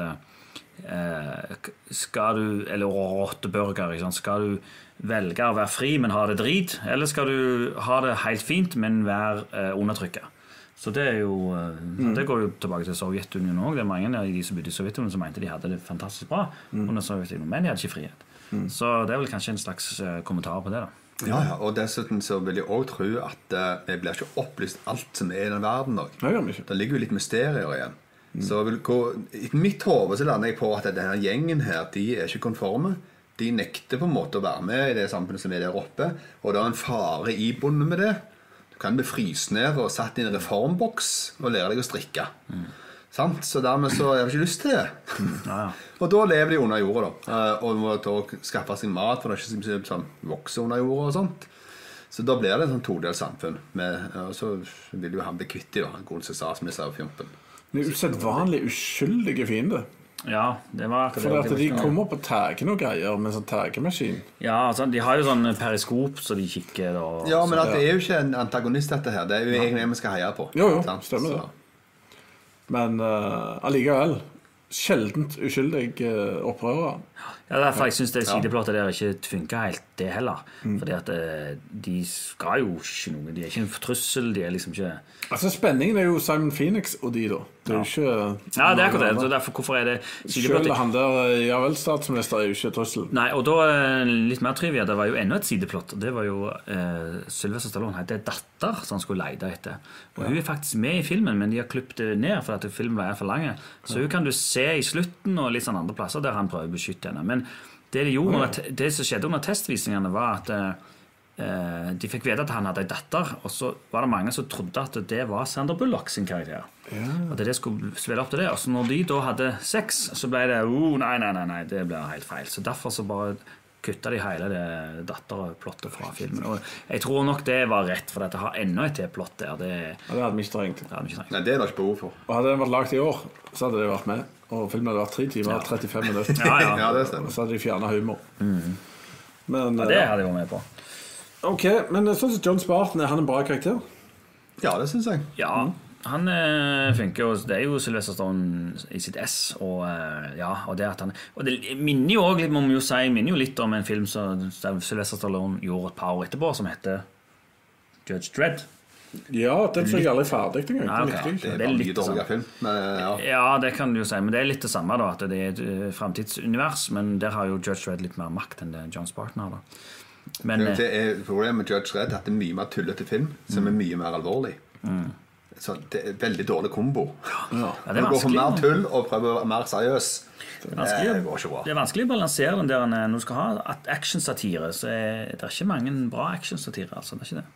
eh, skal du Eller rotteburger, ikke sant. Skal du velge å være fri, men ha det drit? Eller skal du ha det helt fint, men være eh, undertrykket? Så det er jo eh, Mm. Det går jo tilbake til Sovjetunionen òg. Det er mange av de som bodde i Sovjetunionen som mente de hadde det fantastisk bra Mm. under Sovjetunionen, men de hadde ikke frihet. Så det er vel kanskje en slags eh, kommentar på det, da. Ja, ja, Og dessuten så vil jeg òg tro at eh, vi blir ikke opplyst alt som er i den verden. nok Nei, det ikke. Det ligger jo litt mysterier igjen. Så vil gå, I mitt hode så lander jeg på at denne gjengen her, de er ikke konforme. De nekter på en måte å være med i det samfunnet som er der oppe. Og det er en fare ibundet med det. Du kan bli fryst ned og satt i en reformboks og lære deg å strikke. Sant? Så dermed så har du ikke lyst til det. Ja, ja. Og da lever de under jorda, da. Eh, Og må da skaffe seg mat, for det er ikke så som vokser under jorda og sånt. Så da blir det et sånn todelt samfunn. Med, og så vil jo han bli kvitt dem, godeste statsminister og Fjompen. Usedvanlig uskyldige fiender. Ja, det var akkurat For at de kommer opp og tagger noe greier med en sånn tagemaskin. Ja, altså, De har jo sånn periskop så de kikker og Ja, men at det er jo ikke en antagonist, dette her. Det er jo egentlig en vi skal heie på. Jo, jo, Sant? stemmer det. Så- Men uh, allikevel sjeldent uskyldig uh, opprører. Ja, derfor jeg syns det sideplottet der ikke funka helt, det heller. Fordi at eh, de skal jo ikke noe. De er ikke en trussel. De er liksom ikke Altså Spenningen er jo Simon Phoenix og de, da. Det er jo ikke Ja, det er akkurat det. Så derfor, hvorfor er det Selv han der eh, ja vel, statsminister er jo ikke trussel. Nei, og da eh, litt mer trivia. Det var jo enda et sideplott. Det var jo eh, Sylvester Stallone hadde en datter som han skulle lete etter. Og Hun er faktisk med i filmen, men de har klippet det ned fordi filmen ble for lang. Så hun kan du se i slutten og litt sånn andre plasser der han prøver å beskytte henne. Men det, de gjorde, te- det som skjedde under testvisningene, var at eh, eh, de fikk vite at han hadde en datter, og så var det mange som trodde at det var Sander Bullock sin karakter. At det skulle spille opp til det. Og så når de da hadde sex, så ble det oh, nei, nei, nei, nei, det ble helt feil. Så derfor så bare kutta de hele det datterplottet fra filmen. Og jeg tror nok det var rett, for dette har enda et t-plott der. Det, Ja, det hadde vi ikke trengt. det hadde vi ikke trengt. Nei, det er det ikke behov for. Og Hadde den vært lagd i år, så hadde det vært med. Og filmen hadde vært tre timer og 35 minutter. Ja, ja. Ja, det Og så hadde de fjerna humor. Men, Ja, det eh, hadde jeg vært med på. ok, men sånn som John Spartan, er han en bra karakter? Ja, det syns jeg. Ja, han eh, funker jo Det er jo Sylvester Stone i sitt ess. Og, eh, ja, og det at han Og det minner jo også litt må jo si, minner jo litt om en film som Sylvester Stallone gjorde et par år etterpå, som heter Judge Dredd. Ja, den så jeg aldri ferdig engang. Ja, Det er Det er litt dårligere sånn. film. Men ja. Ja, det kan du jo si, men det er litt det samme, da. At det er et uh, framtidsunivers. Men der har jo Judge Red litt mer makt enn det John Spartan har. da Men eh, Det er Problemet med Judge Red er at det er mye mer tullete film som er mye mer alvorlig. Så det er veldig dårlig kombo. Ja. ja, det er Du går for mer tull og prøver å være mer seriøs. Det er vanskelig, Det går ikke bra. det er vanskelig å balansere den der eh, når du skal ha at actionsatire. Så er det er ikke mange bra actionsatire. Altså, det er ikke det.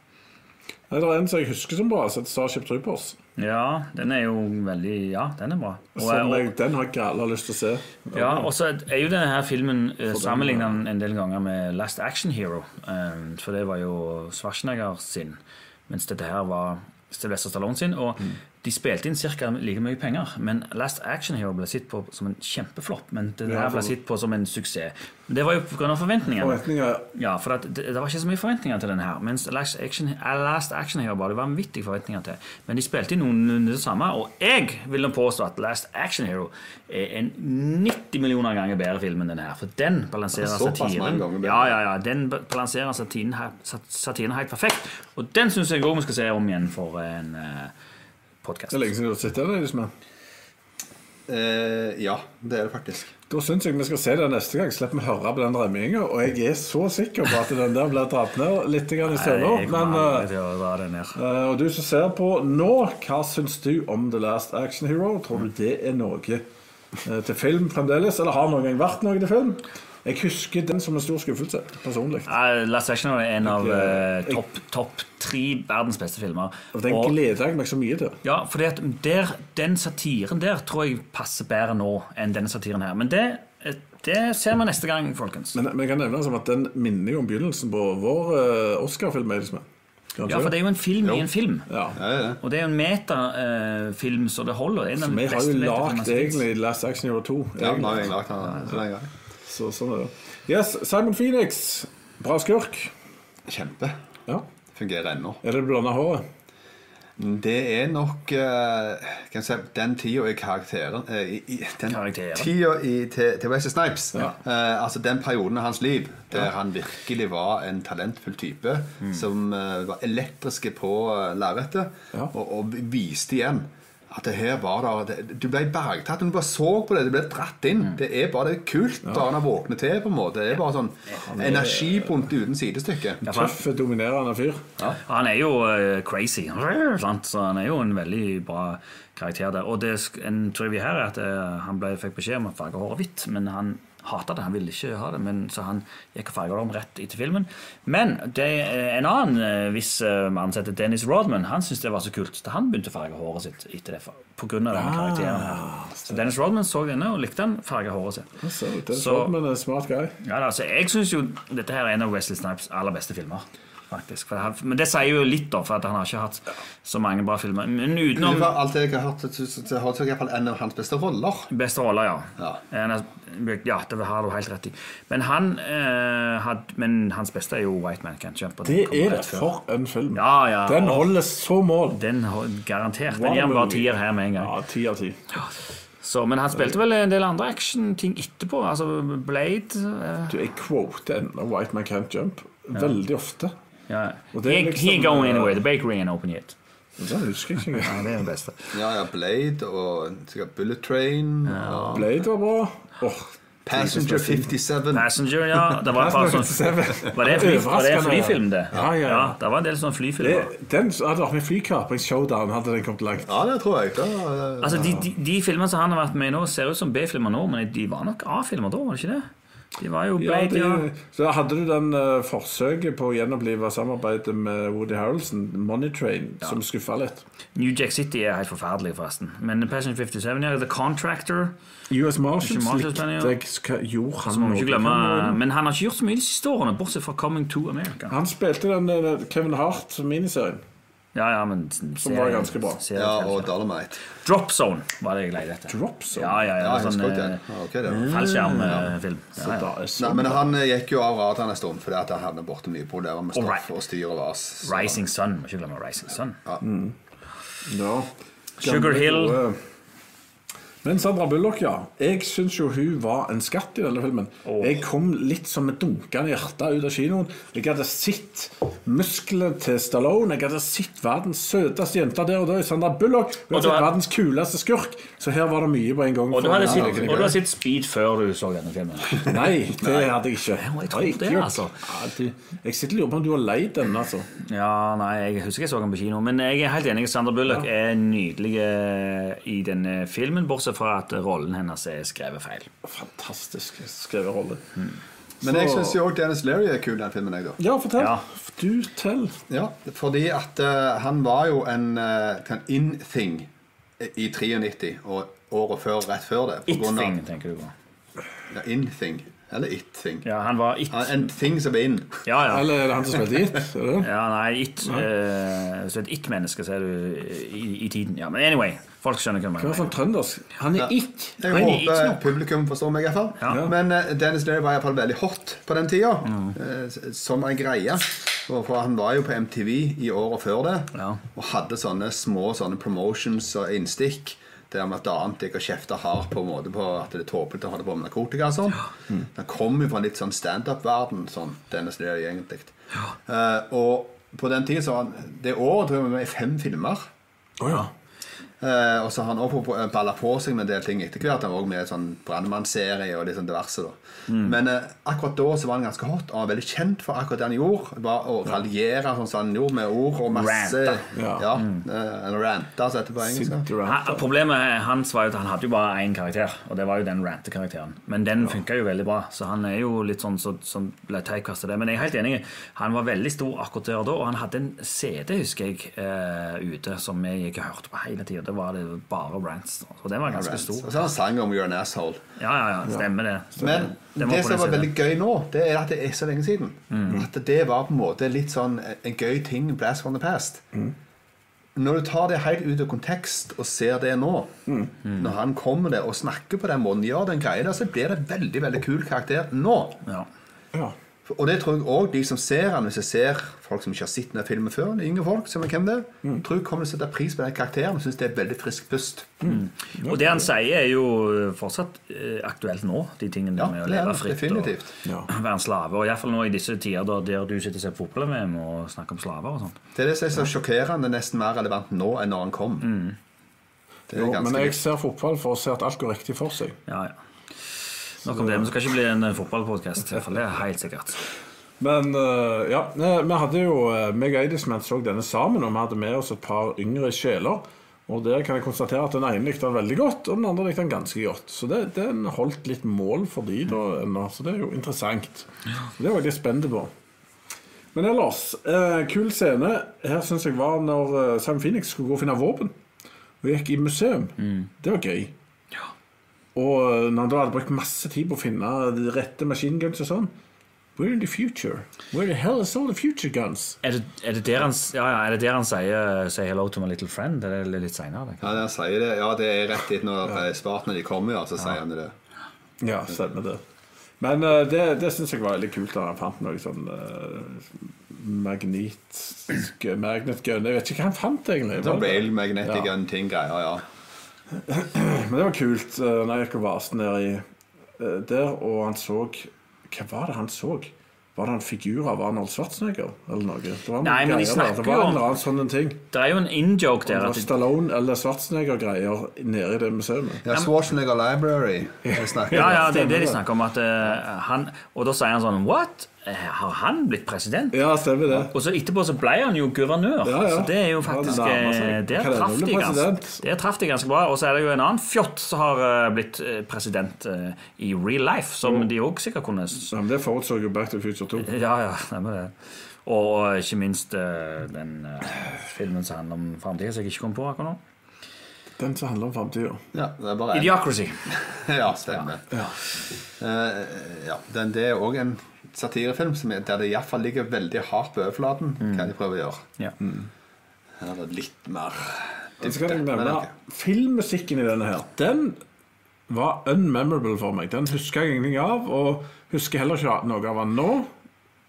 Det er en som jeg husker som bra, som heter Starship Troopers. Ja, den er jo veldig Ja, den er bra. Og, og, jeg, den har jeg alle lyst til å se. ja, og så er jo denne her filmen uh, sammenlignet en del ganger med Last Action Hero. Um, for det var jo Schwarzenegger sin, mens dette her var Sylvester Stallone sin. Og de spilte inn ca. like mye penger. Men Last Action Hero ble sett på som en kjempeflopp. Men det her ble sett på som en suksess. Det var jo pga. forventningene. Forventninger Ja, for det, det var ikke så mye forventninger til den her. Mens Last Action, Last Action Hero var det vanvittige forventninger til. Men de spilte inn noenlunde det samme. Og jeg vil påstå at Last Action Hero er en 90 millioner ganger bedre film enn denne her. For den balanserer satiren. Ja, ja, ja, den balanserer satiren, satiren helt perfekt. Og den syns jeg òg vi skal se om igjen for en uh, podkast. Det er lenge siden du har sett den. Liksom. Eh, ja, det er det faktisk. Da syns jeg vi skal se det neste gang. Slipp vi høre på den rømminga. Og jeg er så sikker på at den der blir dratt ned litt i støvler. Men eh, eh, Og du som ser på nå, hva syns du om The Last Action Hero? Tror du det er noe eh, til film fremdeles? Eller har noen gang vært noe til film? Jeg husker den som en stor skuffelse, personlig. Uh, Last Action Hero er en av eh, topp top tre verdens beste filmer. Og den Og- gleder jeg meg så mye til. Ja, for der, den satiren der tror jeg passer bedre nå enn denne satiren her. Men det, det ser vi neste gang, folkens. Men, men jeg kan nevne som at den minner jo om begynnelsen på vår uh, Oscar-film. Kan Ja, for det er jo en film i en film. Ja. Ja, ja. Og det er jo en metafilm, så det holder. En Så vi har jo lagd egentlig Last Action Hero 2. Ja, vi nå har jeg lagt den så lenge. Så sånn er det. Yes, Simon Phoenix. Bra skurk. Kjempe. Ja. Fungerer ennå. Er det det blonde håret? Det er nok uh, kan jeg si, den tida i karakteren uh, i, i, Den Karakteren. tida i, til, til Wesley Snipes. Ja. Uh, altså Den perioden av hans liv der han virkelig var en talentfull type som eh, var elektriske på lerretet Ja. og, og viste igjen at det her var der det Du ble bergtatt. Du bare så på det, du ble dratt inn. Det er bare det er kult da han har våknet til. på en måte Det er bare sånn energipunkt uten sidestykke. Ja, Tøff, dominerende fyr. Han er jo eh, crazy, sant? så han er jo en veldig bra karakter der. Og det, en trivia her er at eh, han ble, fikk beskjed om å farge håret hvitt, men han hata det. Han ville ikke ha det, men, så han gikk og farga det om rett etter filmen. Men det en annen hvis viss setter mann som heter Dennis Rodman, han syntes det var så kult. Så han begynte å farge håret sitt etter det, på grunn av denne karakteren her. Så Dennis Rodman så denne og likte han farge håret sitt. Så, Dennis Så- Rodman er en smart guy. Ja, altså, jeg syns jo dette her er en av Wesley Snipes aller beste filmer. Faktisk. For han, men det sier jo litt, da, for at han har ikke hatt så mange bra filmer. Men utenom For alt det jeg har hørt, så- så- så har jeg i en av hans beste roller. Beste roller, ja. Ja. Ja, det har du helt rett i. Men, han, eh, had, men hans beste er jo White Man Can't Jump. Det er det for en film. Ja, ja, Den og- holder så mål. Den garantert. Den gir bare tier her med en gang. Ja, ti av ti. Så, men han spilte vel en del andre actionting etterpå. Altså Blade eh, Du, jeg quoter ennå White Man Can't Jump veldig ofte. Ja. Og det He, er ain't- liksom, he ain't going eh, anywhere. The bakery ain't open yet. Det husker jeg ikke engang. Ja, det er den beste. Ja, ja, Blade og sikkert Bullet Train. Og Blade var bra. Oh, Passenger 57. Passenger, ja. Det var sånn Var det, fly, var det flyfilm, det? Ja, ja, ja. Det var en del sånne flyfilmer. det, den hadde vært med flykapring showdown, hadde den kommet langt. Ja, det tror jeg. Da, eh, Altså, de, de, de filmene som han har vært med i nå, ser ut som B-filmer nå, men de var nok A-filmer da, var det ikke det? De var jo Ja, De, ja. så hadde du den uh, forsøket på å gjenopplive samarbeidet med Woody Harrelson, Money Train, som skuffa litt. New Jack City er helt forferdelig, forresten. Men Passion 57, ja. The Contractor. US Marshals, likte jeg gjorde han noe? glemme Men han har ikke gjort så mye de siste årene, bortsett fra Coming to America. Han spilte den uh, Kevin Hart-miniserien. Ja, ja, men Som var ganske bra. ja, og Dolomite. Drop Zone var det jeg leide etter. Drop Zone? Ja, ja, ja. Ja, sånn husker ikke eh, det. Ja, ok, det. fallskjermfilm. Ja, ja. er så Nei, men han eh, gikk jo av radaren en stund fordi at han havnet borte mye problemer med stoff og styr og vas. Rising Sun. Må ikke glemme Rising Sun. Ja. Sugar Gamle, Hill. Men Sandra Bullock, ja. Jeg syns jo hun var en skatt i denne filmen. Jeg kom litt som et dunkende hjerte ut av kinoen. Jeg hadde sett musklene til Stallone. Jeg hadde sett verdens søteste jente der og da i Sandra Bullock. Hun hadde sett har- verdens kuleste skurk. Så her var det mye på en gang. Og du hadde sett, Speed før du så denne filmen. Nei, det hadde jeg ikke. jeg tror det, altså. Jeg sitter og lurer på om du har leid den, altså. Ja, nei, jeg husker jeg så den på kino. Men jeg er helt enig. Sandra Bullock er nydelig eh, i denne filmen, bortsett fra at rollen hennes er skrevet feil. Fantastisk skrevet rolle. Men jeg syns jo også Dennis Leary er kul, den filmen. jeg da Ja, fortell. Ja. Du tell. Ja, fordi at uh, han var jo en uh, in-thing i 93 og året før, rett før det. på It-thing, tenker du på. Ja, in-thing. Eller it-thing. Ja, han var it. Ja, En ting som er in. Ja, ja. Eller er det han som spilte It? Er? Ja, nei, it, eh, så et it-menneske, så er du i, i tiden. Ja, men anyway, folk skjønner hva mener. sånn trøndersk. Han er It. Jeg han håper it publikum forstår meg, iallfall. Ja. Men uh, Dennis Leary var iallfall veldig hot på den tida. mm. uh, som en greie. For han var jo på MTV i året før det Ja. og hadde sånne små sånne promotions og innstikk. Der med at annet jeg har kjefta hardt på måte på at det er tåpelig å holde på med narkotika. og sånn den kommer jo fra en litt sånn standup-verden, sånn Dennis Leary egentlig. Eh, og på den tiden så var han Det året tror jeg vi med fem filmer. Oh, ja. Eh, og så har han også balla på seg med en del ting etter hvert. Han var også med i sånn brannmannserie og litt sånn diverse. da Men eh, akkurat da så var han ganske hot, og han var veldig kjent for akkurat det han gjorde. Var å raljere sånn som han gjorde, med ord og masse Ranta. Ja, Ja. mm. Eller ranta, som det heter på engelsk. Ha, problemet hans var jo at han hadde jo bare én karakter, og det var jo den rante-karakteren. Men den funka jo veldig bra, så han er jo litt sånn som så, som ble typecastet det. Men jeg er helt enig. Han var veldig stor akkurat der og da, og han hadde en CD, husker jeg, eh, ute som jeg ikke hørte på hele tida. Det var det bare rants. Og den var ganske Og stor. så har han sang om 'You're an Asshole'. Ja, ja, ja, stemmer det. Men det, det som var siden. veldig gøy nå, det er at det er så lenge siden. At det var på en måte litt sånn en gøy ting blast from the past. Når du tar det helt ut av kontekst og ser det nå, når han kommer der og snakker på den måten, gjør den greia der, så blir det veldig veldig kul karakter nå. Ja. ja. Og det tror jeg òg de som ser han, hvis jeg ser folk som ikke har sett denne filmen før, yngre folk, som er hvem det mm. tror jeg kommer til å sette pris på den karakteren og syns det er veldig frisk pust. Og det han sier, er jo fortsatt eh, aktuelt nå, de tingene Ja, med å er leve fritt definitivt. Og være en slave. Og iallfall nå i disse tider da, der du sitter og ser på fotball-VM og snakker om slaver og sånt. Det er det som er så sjokkerende, nesten mer relevant nå enn når han kom. Det er Jo, men jeg ser fotball for å se at alt går riktig for seg. Ja, ja. Nok om det. Men det skal ikke bli en fotballpodkast. Det er helt sikkert. Men eh, ja, eh, vi hadde jo meg og Eidisman så denne sammen, og vi hadde med oss et par yngre sjeler. Og der kan jeg konstatere at den ene likte den veldig godt, og den andre likte den ganske godt. Så det, den holdt litt mål for de da ennå, så det er jo interessant. Så det var jeg litt spent på. Men ellers, eh, kul scene her syns jeg var når eh, Sam Phoenix skulle gå og finne våpen. Og gikk i museum. Det var gøy. Og når han hadde brukt masse tid på å finne de rette maskinguns guns og sånn Where in the future. Where the hell is all the future guns? Er det, er det der han, ja, ja, er det der han sier 'say hello to my little friend'? Er det litt seinere? Ja, der sier det. ja, det er rett etter når ja. Spartene de kommer, ja, så sier han det. Ja, stemmer det. Men uh, det, det syns jeg var veldig kult da han fant noe sånn uh, magnetisk magnet gun. Jeg vet ikke hva han fant, egentlig. Sånn Rail magnetic Ja. gun ting greier, ja. Men det var kult uh, når jeg gikk og vaste nedi eh, der, og han så Hva var det han så? Var det en figur av Arnold Schwarzenegger? Eller noe? Det var Nei, men de snakker Det var jo en om- annen sånn en ting. Det er jo en in-joke Det der. var Stallone eller Schwarzenegger-greier nede i det museet. ja Schwarzenegger Library. Ja, ja, det er det de snakker om. At uh, han, og da sier han sånn What? Eh, Har han blitt president? Ja, stemmer det. Og så etterpå så ble han jo guvernør. Ja, ja. Så det er jo faktisk eh, Der traff de ganske, bra. Og så er det jo en annen fjott som har eh, blitt eh, president i real life, som de òg sikkert kunne Ja, men det forutså jo Back to Future 2. Ja, ja, stemmer det. Og ikke minst den filmen som handler om framtida, som jeg ikke kom på akkurat nå. Den som handler om framtida. Ja, det er bare en. Idiocracy. Ja, stemmer. Eh, ja, den, det er òg en satirefilm som er, der det iallfall ligger veldig hardt på overflaten hva de prøver å gjøre. Ja. Her er det litt mer Så skal jeg dybde, nevne. Filmmusikken i denne her Den var unmemorable for meg. Den husker jeg ingenting av, og husker heller ikke noe av den nå.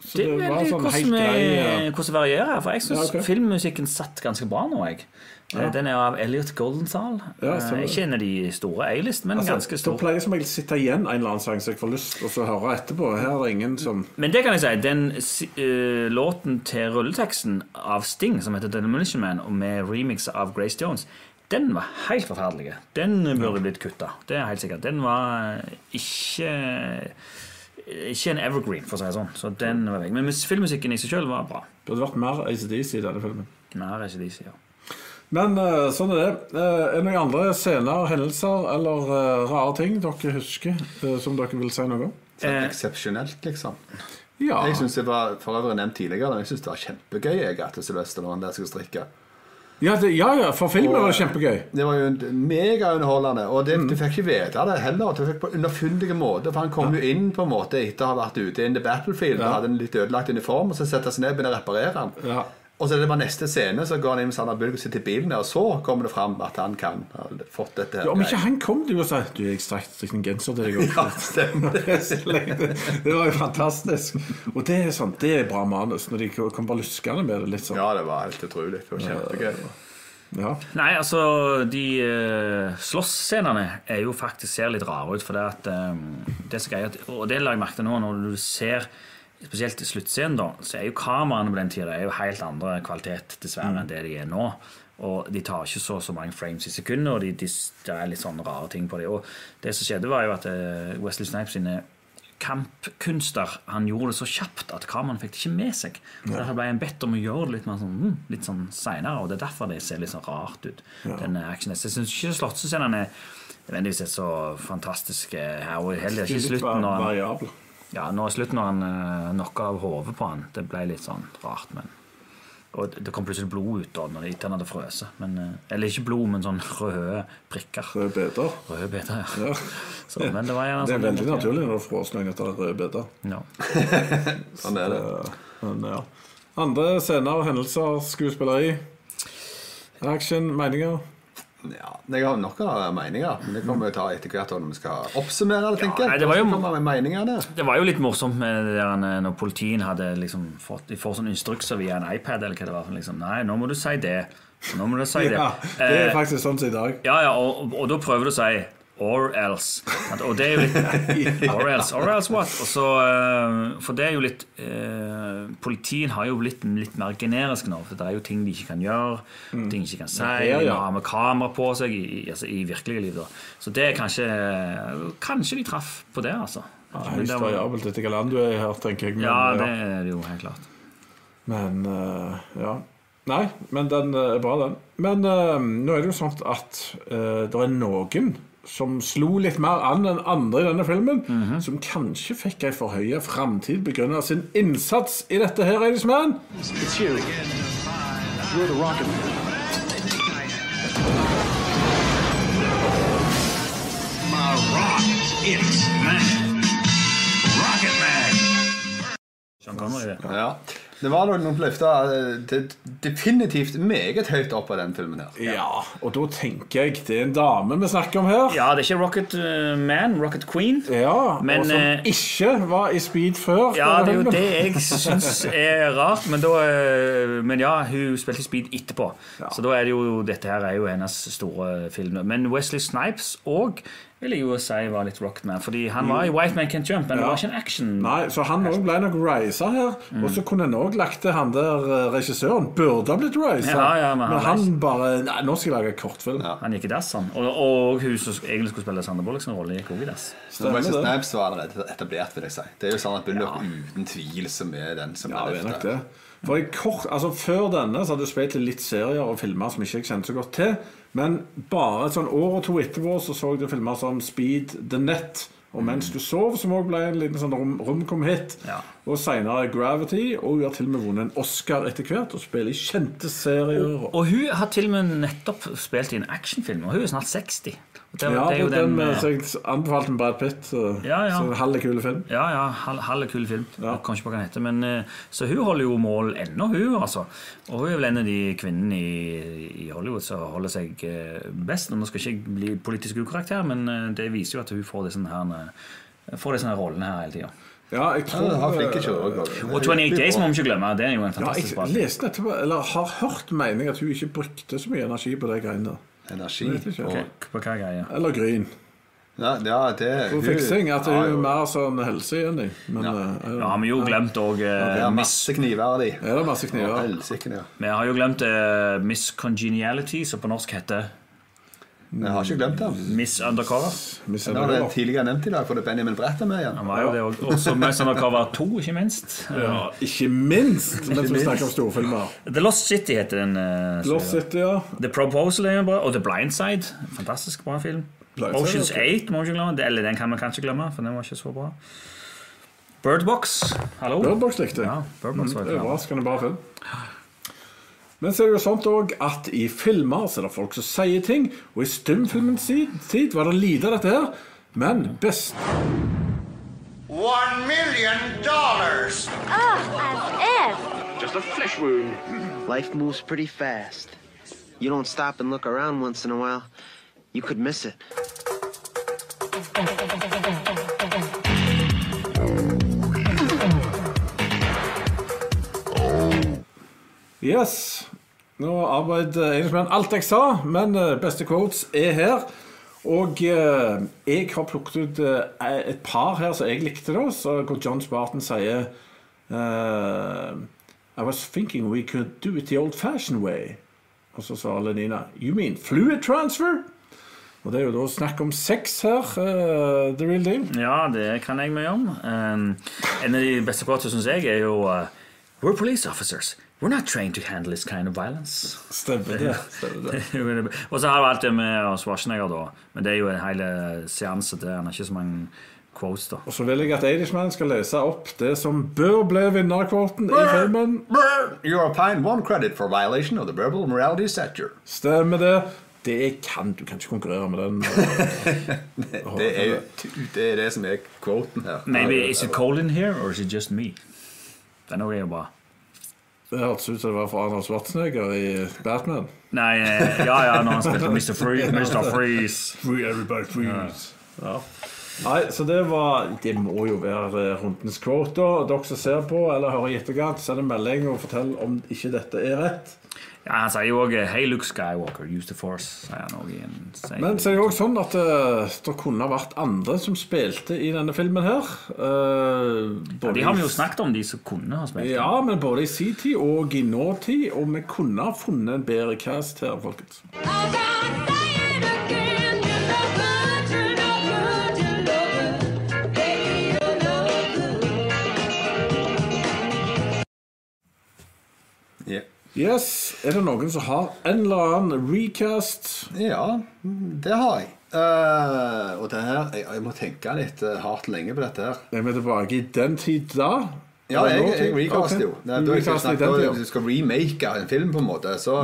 Så Det det, er var veldig sånn hvordan, helt grei hvordan det varierer. For jeg syns Ja, okay. filmmusikken satt ganske bra nå. jeg Eh, Den er av Elliot Goldenthal. Ja, jeg kjenner de store A-list, men altså, ganske Det stor. pleier som regel å sitte igjen en eller annen sang som jeg får lyst til å høre etterpå. Her er det ingen som Men det kan jeg si. Den eh, låten til rulleteksten av Sting, som heter Demolition Man, og med remix av Grace Jones, den var helt forferdelig. Den burde blitt kutta. Det er helt sikkert. Den var eh, ikke ikke en evergreen, for å si det sånn. Så den var vekk. Men filmmusikken i seg sjøl var bra. Det burde vært mer ACDC i denne filmen. Mer ACDC, ja. Men eh, sånn er det. Eh, er det noen andre scener, hendelser eller eh, rare ting dere husker som dere vil si noe om? Sånn Eksepsjonelt, liksom. Ja. Jeg synes det var for øvrig nevnt tidligere Jeg synes det var kjempegøy jeg, at Sylvester når han der skulle strikke. Ja, det, ja, ja, for filmen var det kjempegøy. Det var jo megaunderholdende. Og det, du fikk ikke vite det heller. Du fikk på underfundige måter. For han kom jo inn på en måte etter å ha vært ute in the battlefield og hadde en litt ødelagt uniform, og så setter han seg ned og begynner å reparere den. Og så er det bare neste scene, så går han inn med Sander Bulg og sitter i bilen, og så kommer det fram at han kan ha fått dette her. Ja, Om ikke han kom til å si Du, jeg strakk strikk en genser til deg òg. Ja, stemmer. det var jo fantastisk. Og det er sånn, det er bra manus. Når de kan bare luskende med det litt sånn. Ja, det var helt utrolig. Det var kjempegøy. Ja. Nei, altså De uh, slåssscenene er jo faktisk ser litt rare ut. For det at um, det er så gøy at, Og det la jeg merke til nå, når du ser Spesielt i sluttscenen, da, så er jo kameraene på den tida er jo helt andre kvalitet dessverre enn det de er nå. Og de tar ikke så så mange frames i sekundet, og de, de, det er litt sånne rare ting på det. Og det som skjedde, var jo at eh, Wesley Snipes sine kampkunster Han gjorde det så kjapt at kameraene fikk det ikke med seg. Så Derfor ble han bedt om å gjøre det litt, mer sånn, mm, litt sånn seinere, og det er derfor det ser litt sånn rart ut. Den action Jeg syns ikke slåssescenene nødvendigvis er så fantastiske her. Og heller ikke Litt slutten han, variabel. Ja, nå i slutten når han uh, knocka av hodet på han. Det ble litt sånn rart, men og det kom plutselig blod ut da når han hadde frøst. Men, eh, Eller ikke blod, men sånn røde prikker. Røde beter. Røde beter, ja. Ja. Så, men det Det er sånn- veldig naturlig når du får oss noen etter røde beter. Ja. Sånn er det. Eh, Men ja. Andre scener, hendelser, skuespilleri. Action, meninger. Ja, jeg har nok av meninger, men det kommer vi ta etter hvert når vi skal oppsummere det, tenker jeg. det var jo-. Det var jo litt morsomt med det der når politien hadde liksom fått De får sånne instrukser via en iPad eller hva det var. Liksom, Nei, nå må du si det. Nå må du si det. Ja, det er Eh, faktisk sånn som i dag. Ja, ja, og, og da prøver du å si or else. Og det er jo litt Or else, or else what? Og så, eh, for det er jo litt eh, Politien har jo blitt litt mer generisk nå. For det er jo ting de ikke kan gjøre, ting de ikke kan si. Ja, De har med kamera på seg i, i, altså, i virkelige liv. Da. Så det er kanskje Kanskje de traff på det, altså. Men Høyst det var- variabelt etter hvilket land du er i her, tenker jeg. Men, ja, det er det jo helt klart. men uh, ja. Nei, men den eh, er bra, den. Men uh, nå er det jo sånn at uh, det er noen som slo litt mer an enn andre i denne filmen, som kanskje fikk ei forhøya framtid pga. sin innsats i dette her, Eidesmann. You. You're the rocket man. It's man. Rocket Man. Sean Connery. Ja. Det var nok noen løfter eh, definitivt meget høyt opp av den filmen her. Ja, og da tenker jeg det er en dame vi snakker om her. Ja, det er ikke Rocket eh, Man, Rocket Queen. Ja, Men, og som eh, ikke var i speed før. Ja, det er jo det jeg syns er rart. Men, da, men ja, hun spilte Speed etterpå. Så da er det jo dette her er jo hennes store film. Men Wesley Snipes òg vil jeg jo si var litt Rockman. Fordi han var i White Man Can't Jump, men det var ikke en action. Nei, så han også ble nok risa her. Mm. Og så kunne en òg lagt til han der eh, regissøren. Burde ha blitt risa. Ja, ja, men men, han han bare Nei, nå skal jeg lage kortfilm. Han gikk i dass, han. Og, og hun som egentlig skulle spille Sander Bullock sin rolle, gikk òg i dass. Wesley. Snipes var allerede etablert, vil jeg si. Det er jo sånn at Bullock uten tvil som er den som Ja, er løftet. For kort, altså Før denne så hadde du spilt litt serier og filmer som ikke jeg kjente så godt til. Men bare et sånn år og to etterpå så så jeg filmer som Speed The Net og Mens du sov, som òg ble en liten sånn rom, romkom-hit. Ja. Og seinere Gravity. Og hun har til og med vunnet en Oscar etter hvert og spiller i kjente serier. Og, Og hun har til og med nettopp spilt i en actionfilm, og hun er snart 60. Det, ja, det er jo den, den, eh, så jeg anbefalte Brad Pitt. Så, Ja, ja. så halv kule film. Ja, ja, halv, halv kul film. Ja. Jeg kan ikke på hva den heter. Men, eh, så hun holder jo mål ennå, hun. altså. Og hun er vel en av de kvinnene i, i Hollywood som holder seg eh, best. Og Nå skal ikke jeg bli politisk ukorrekt her, men det viser jo at hun får disse her, får disse her rollene her hele tida. Ja, jeg tror ja, har flinke. Og 28 Days må vi ikke glemme. Det er jo en fantastisk ja, jeg leste etterpå, eller har hørt mening at hun ikke brukte så mye energi på de greiene. Energi. Vet ikke. og- Ok, På hva greier? Eller gryn. Ja, ja, det For fiksing. At hun er jo. mer sånn helse helseenig. Men Ja. Uh, Ja, har vi jo glemt òg uh, er masse kniver av de. Ja, det masse kniver? Ja. Vi har jo glemt uh, Miss Congeniality, som på norsk heter Jeg har ikke glemt ham. Miss Undercover. Miss Det var det Undercover. tidligere nevnt i dag, for det er Benjamin Brett er med igjen. Han var jo det også. Også Miss Undercover 2, ikke minst. Ja, ikke minst mens vi snakker om storfilmer. The Lost City heter den. Uh, Lost City, ja. The Proposal er bra, og The Blind Side. Fantastisk bra film. Blind Side, Oceans 8 må vi ikke glemme. Eller den kan vi kanskje glemme, for den var ikke så bra. Bird Box. Hallo? Bird Box likte jeg. Ja, Bird Box var Det er bra. overraskende bra film. Men så er det jo sånt òg at i filmer så er det folk som sier ting, og i stumfilmens tid, var det lite av dette her. Men best One million dollars! Just a flesh wound. Life moves pretty fast. You don't stop and look around once in a while, you could miss it. Yes. Nå arbeider Eidsmann alt jeg sa, men eh, beste quotes er her. Og eh, jeg har plukket ut eh, et par her som jeg likte, da, hvor John Spartan sier eh, I was thinking we could do it the old-fashioned way. Og så svarer Lenina You mean fluid transfer? Og det er jo da snakk om sex her. Uh, the real deal. Ja, det kan jeg mye om. Um, en av de beste quotene syns jeg er jo uh, We're police officers. We're not trained to handle this kind of violence. Stemmer det. Stemmer det. og så har du alt det med Schwarzenegger, da. Men det er jo en hel seanse der. Han har ikke så mange quotes, da. Og så vil jeg at Eidishman skal lese opp det som bør bli vinnerkvoten i filmen. You are fined one credit for violation of the verbal morality statute. Stemmer det. Det kan Du kan ikke konkurrere med den. Det er, det er det som er kvoten her. Maybe is it cold in here, or is it just me? Den er jo bra. Det hørtes ut som det var fra Arnold Schwarzenegger i Batman. Nei, eh, ja ja, når han spilte Mr. Free, Mr. Freeze. Free everybody freeze. Ja. Nei, så det var Det må jo være rundens quote. Og Dere som ser på eller hører i etterkant, send en melding og fortell om ikke dette er rett. Ja, Han sier jo òg 'Hey, Luke Skywalker, use the force'. sier han også i en sier Men så er det jo også sånn at uh, det kunne ha vært andre som spilte i denne filmen her. Eh, ja, de har vi jo snakket om, de som kunne ha spilt. Ja, men både i sin tid og i nåtid. Og vi kunne ha funnet en bedre cast her, folkens. Ja. Yes, Er det noen som har en eller annen recast? Ja, det har jeg. Uh, og det her jeg, jeg må tenke litt eh, hardt lenge på dette her. Er vi tilbake i den tid da? Ja, jeg, jeg recaster jo. Nei, da, jeg du skal remake en film, på en måte. Så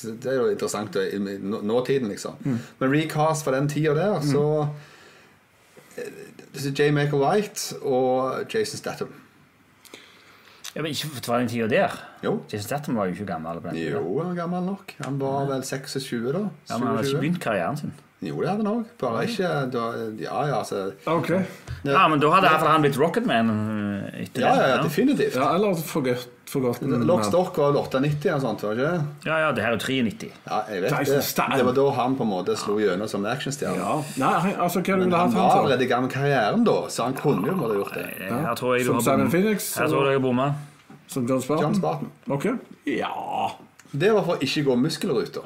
Det er jo interessant i i nåtiden, liksom. Men recast fra den tida der, så eh, det er J. Michael White og Jason Statham. Ja, men ikke for den tida der. Jo. Jason Statham var jo ikke gammel på den. Jo, han var gammel nok. Han var vel 26 da. Ja, men han har ikke begynt karrieren sin. Jo, det hadde han òg. Bare ikke da, Ja, ja, altså Ok. Ja, men da hadde i hvert fall han blitt Rocketman øh, etter Ja, det. ja, definitivt. Ja, eller forgot, forgotten Lock Stock var vel 98 eller sånt, var det ikke? det? Ja, ja, det her er jo 93. Ja, jeg vet det. Det var da han på en måte slo gjennom som actionstjerne. Ja. Nei, altså, hva Men han var allerede i gang med karrieren da, så han kunne jo måtte gjort det. Her tror jeg du Som har Simon bomma. Phoenix? Her tror jeg jeg bomma. Som John Spartan? John Spartan. Ok. Ja. Det var for å ikke gå muskelruta.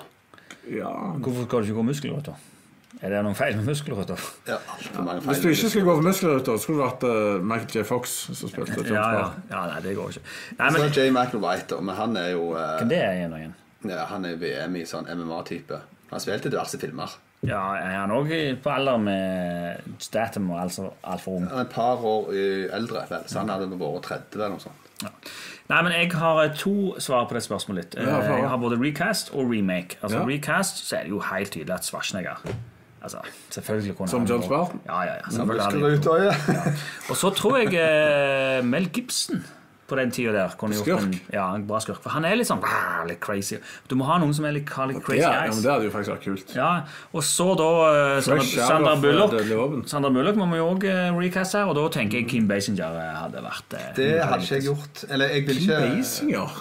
ja. Hvorfor skal du ikke gå muskelrøtter? Er det noen feil med muskelrøtter? Ja, altfor mange feil. Hvis du ikke skulle gå for muskelruter, skulle det vært uh, Michael J. Fox som spilte Ja, ja. Ja, nei, det går ikke. Nei, Så men er J. Michael White, men han er jo Hvem det er igjen? og igjen? ja, Han er VM i sånn MMA-type. Han spilte spilt diverse filmer. Ja, er han òg på alder med Statham og altså altfor ung? Han er et par år eldre, vel, så han hadde vært 30 eller noe sånt. Ja. Nei, men jeg har eh, to svar på det spørsmålet. Ja, Eh, Jeg har både recast og remake. Altså Ja. Recast så er det jo helt tydelig at Schwarzenegger Altså, selvfølgelig kunne Som John jo- Spartan? Ja, ja, ja. ja. Og så tror jeg eh, Mel Gibson på den tida der kunne gjort en, ja, en bra skurk. For han er litt sånn "Rah", litt crazy. Du må ha noen som er litt, litt Det, crazy er- ja, eyes. men det hadde jo faktisk vært kult. Ja, og så da eh, Sandra, Fresh Sandra eh, Bullock Sandra Bullock må vi jo òg recaste her, og da tenker jeg Kim Basinger eh, hadde vært eh, Det hadde ikke jeg gjort. Eller jeg vil ikke Basinger.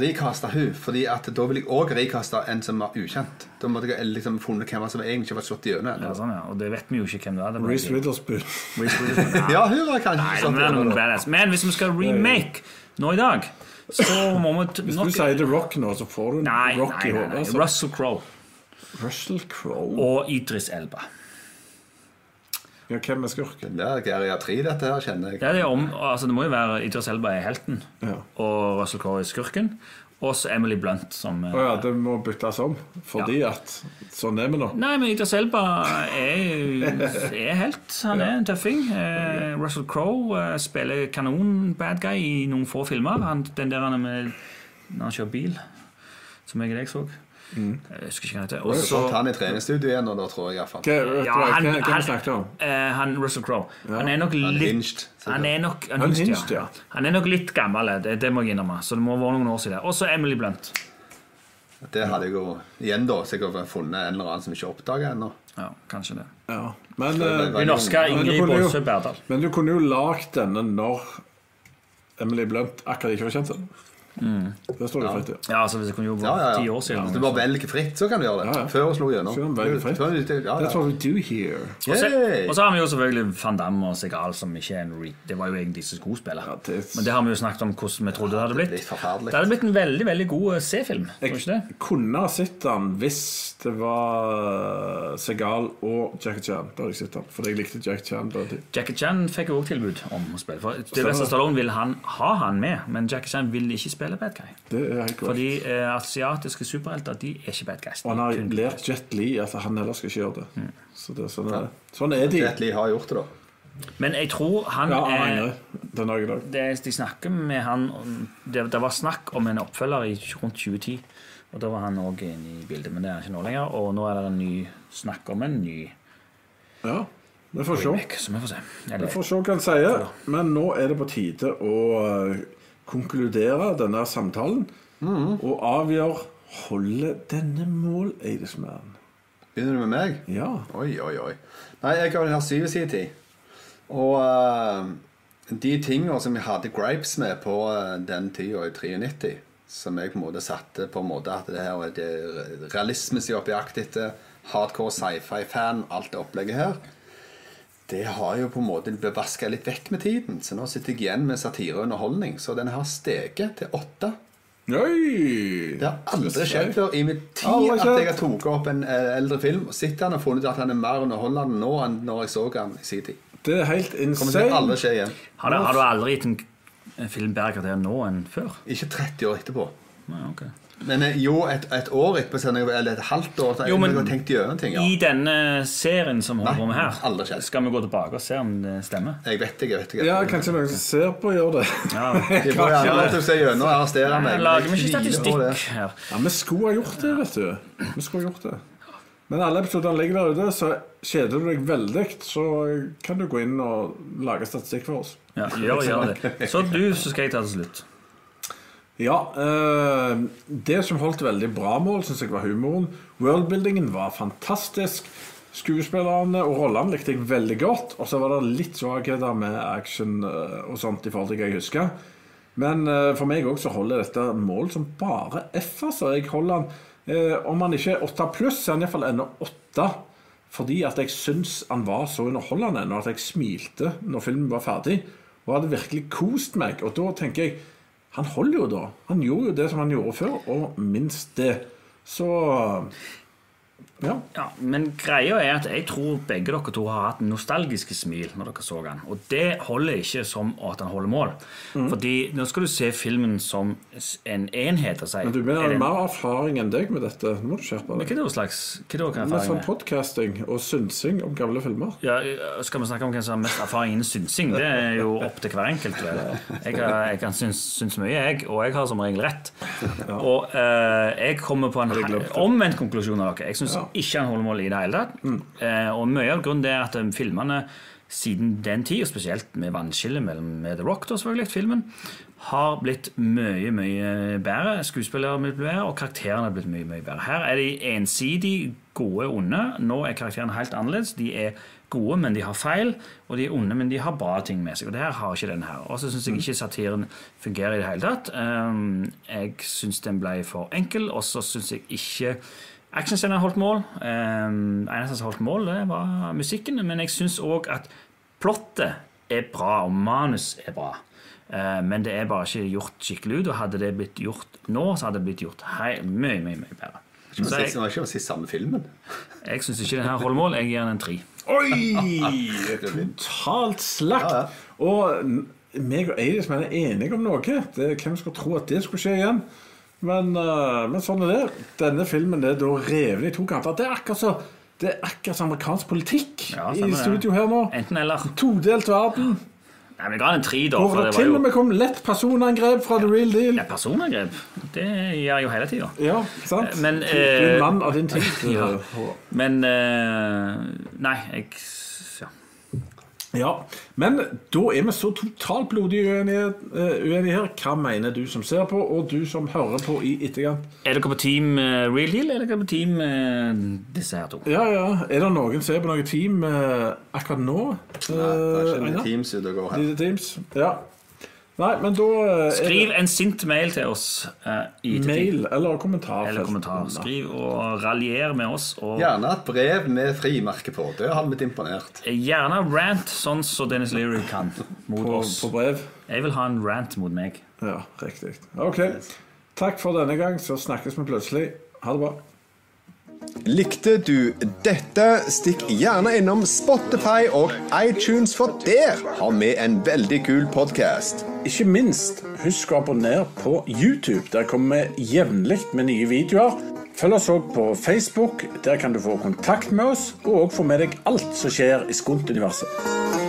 Recaste hun, fordi at da vil jeg òg rikaste en som var ukjent. Da måtte jeg liksom funnet hvem som egentlig ikke var slått gjennom. ja, sånn, ja. Og det vet vi jo ikke hvem det er. Det Reece Witherspoon. Ja, hun var kanskje Nei, sånn. er badass. Men hvis vi skal remake nå i dag, så må vi Hvis du sier The Rock nå, så får du Nei, nei, Rock i nei, hodet. altså. Russell Crowe Russell Crowe. og Idris Elba. Ja, hvem er skurken? Det er geriatri, dette her, kjenner jeg. Det, er det, om, altså det må jo være Idris Elba er helten, Ja. og Russell Crowe er skurken. Og så Emily Blunt som oh, ja, det må byttes om. Fordi at sånn er vi nå. Nei, men Idris Elba er, er helt. Han er en tøffing. Eh, Russell Crowe eh, spiller kanon bad guy i noen få filmer. Han, den der han er med når han kjører bil, som jeg og deg så. Mm. Jeg husker ikke hva han heter. Og så han i treningsstudio igjen, og da tror jeg iallfall. Ja, han- han- snakket om? eh, han Russell Crowe. Han er nok litt. Han er nok, han, Han ja. han er nok litt gammel, det, det må jeg innrømme. Så det må være noen år siden. Og så Emily Blunt. Det hadde jeg jo igjen da sikkert funnet en eller annen som ikke oppdaga ennå. Ja, kanskje det. Ja. Men, Det eh, Hun norske Ingrid Bolsø Berdal. men du kunne jo lagd denne når Emily Blunt akkurat ikke var kjent. Ennå. Det står det fritt ja. Ja, altså hvis det kunne jo Ja, vært ja, ti år siden. Hvis du bare velger fritt, så kan du gjøre det. Ja, ja. Før hun slo gjennom. That's what we do here. Og så, og så har vi jo selvfølgelig Van Damme og Segal, som ikke er en re... Det var jo egentlig disse skuespiller. Ja, Men det har vi jo snakket om hvordan vi trodde det hadde blitt. Det. Det hadde blitt en veldig veldig god eh, C-film. Tror ikke det? Jeg kunne ha sett den hvis det var Segal og Jackie Chan. Da hadde jeg sett den, for jeg likte Jackie Chan. Jackie Chan fikk jo også tilbud om å spille. For Sylvester Stallone vil han ha han med, men Jackie Chan vil ikke spille bad guy. Det er helt korrekt. Fordi eh, asiatiske superhelter de er ikke bad guys. Og han har lært Jet Li at han heller skal ikke gjøre det. Mm. Så det er sånn, er, det. sånn er de. Jet Li har gjort det, da. Men jeg tror han Ja, er den dag i dag. det, De snakker med han det, det var snakk om en oppfølger i rundt 2010. Og da var han òg inne i bildet, men det er han ikke nå lenger. Og nå er det en ny snakk om en ny Ja, vi får se. vi får se hva han sier. Men nå er det på tide å eh, konkludere denne samtalen Mm. og avgjøre holder denne mål, Eidesmann. Begynner du med meg? Ja. Oi, oi, oi. Nei, jeg har den her syv i sin tid. Og uh, de tingene som jeg hadde gripes med på uh, den tida i 93, som jeg på en måte satte på en måte at det her er det realisme som jeg er på jakt etter, hardcore sci-fi-fan, alt det opplegget her, det har jo på en måte blitt vaska litt vekk med tiden. Så nå sitter jeg igjen med satire og underholdning. Så den har steget til åtte. Oi! Det har aldri skjedd før i mitt tid at jeg har tatt opp en eh, eldre film og sett den og funnet ut at han er mer underholdende nå enn når jeg så han i sin tid. Det er helt Kommer til aldri insane. skje igjen. Har du, har du aldri gitt en film bedre karakter nå enn før? Ikke 30 år etterpå. Nei, ok. Men eh, jo, et, et år etterpå, jeg- eller et halvt år, så Jo, men- jeg tenkt gjennom ting. Ja. I denne serien som holder på med her, aldri skal vi gå tilbake og se om det stemmer? Jeg vet ikke, jeg vet ikke. Ja, kanskje noen som ser på, gjør det. Ja, De får gjerne lov til å se gjennom og arrestere meg. Lager vi ikke statistikk her? Ja, Vi skulle ha gjort det, vet du. Vi skulle ha gjort det. Men alle episodene ligger der ute, så kjeder du deg veldig, så kan du gå inn og lage statistikk for oss. Ja, gjør, gjør det. Så du, så skal jeg ta til slutt. Ja, eh, Det som holdt veldig bra mål, syns jeg var humoren. Worldbuildingen var fantastisk. Skuespillerne og rollene likte jeg veldig godt. Og så var det litt svakheter med action eh, og sånt i forhold til hva jeg husker. Men eh, for meg òg så holder dette mål som bare F. altså. Jeg holder han Om han ikke er 8 pluss, så er han iallfall ennå 8. Fordi at jeg syns han var så underholdende, og at jeg smilte når filmen var ferdig. Og hadde virkelig kost meg. Og da tenker jeg han holder jo da. Han gjorde jo det som han gjorde før, og minst det. Så ja. Ja, Men greia er at jeg tror begge dere to har hatt nostalgiske smil når dere så den. Og det holder ikke som at han holder mål. Mm. Fordi nå skal du se filmen som en enhet. av seg Men du mener er det- mer erfaring enn deg med dette. Nå må du skjerpe deg. Hva slags hva er det dere Med sånn podcasting og synsing om gamle filmer. Ja, skal vi snakke om hvem som har mest erfaring innen synsing? Det er jo opp til hver enkelt. vel. Jeg, har, jeg kan syns, syns mye, jeg, og jeg har som regel rett. Og uh, jeg kommer på en omvendt konklusjon av dere. Jeg synes Ja. Mm. ikke en holdemål i det hele tatt. Eh, og mye av grunnen er at eh, filmene siden den tid, og spesielt med vannskillet mellom med The Rock, da selvfølgelig, filmen, har blitt mye, mye bedre. Skuespillere har blitt bedre, og karakterene har blitt mye, mye bedre. Her er de ensidig gode onde. Nå er karakterene helt annerledes. De er gode, men de har feil, og de er onde, men de har bra ting med seg. Og det her har ikke den her. Og så syns jeg ikke satiren fungerer i det hele tatt. Um, jeg syns den ble for enkel, og så syns jeg ikke Actionscenen holdt mål. Um, eneste som holdt mål, det var musikken. Men jeg syns òg at plottet er bra, og manus er bra. Uh, men det er bare ikke gjort skikkelig ut. Og hadde det blitt gjort nå, så hadde det blitt gjort mye, mye, mye bedre. Så Det var ikke å si samme filmen. jeg syns ikke den her holder mål. Jeg gir den en tre. Oi! Totalt slakt. Ja, ja. Og meg og Eidis er enige om noe. Det, hvem skulle tro at det skulle skje igjen? Men, eh, men sånn er det. Denne filmen er da revet i to kanter. Det er akkurat så det er akkurat amerikansk politikk Ja, i studio her nå. Enten eller. Todelt verden. Nei, men ga den en tre, da. Hvor det til og med kom lett personangrep fra The Real Deal. ja, personangrep. Det gjør jeg jo hele tida. Ja, sant? Men, du er eh, mann av din tid. ja. Men eh, Nei, jeg ja. Ja, men da er vi så totalt blodig uenige, eh, uenige her. Hva mener du som ser på, og du som hører på i etterkant? Er dere på team eh, Real Deal, eller er dere på team eh, disse her to? Ja, ja. Er det noen som er på noe team akkurat nå? Nei, Det er ikke noen en Einar? Teams ute og går her. Teams? Ja. Nei, men da eh, Skriv det en sint mail til oss Uh, i mail eller kommentar. Eller kommentar. Skriv og raljer med oss. Og Gjerne et brev med frimerke på. Det har blitt imponert. gjerne rant, sånn som Dennis Leary kan mot På, oss. på brev. Jeg vil ha en rant mot meg. Ja, riktig. Ok. Takk for denne gang, så snakkes vi plutselig. Ha det bra. Likte du dette? Stikk gjerne innom Spotify og iTunes, for der har vi en veldig kul podkast. Ikke minst, husk å abonnere på YouTube. Der kommer vi jevnlig med nye videoer. Følg oss òg på Facebook. Der kan du få kontakt med oss, og òg få med deg alt som skjer i Skunt-universet.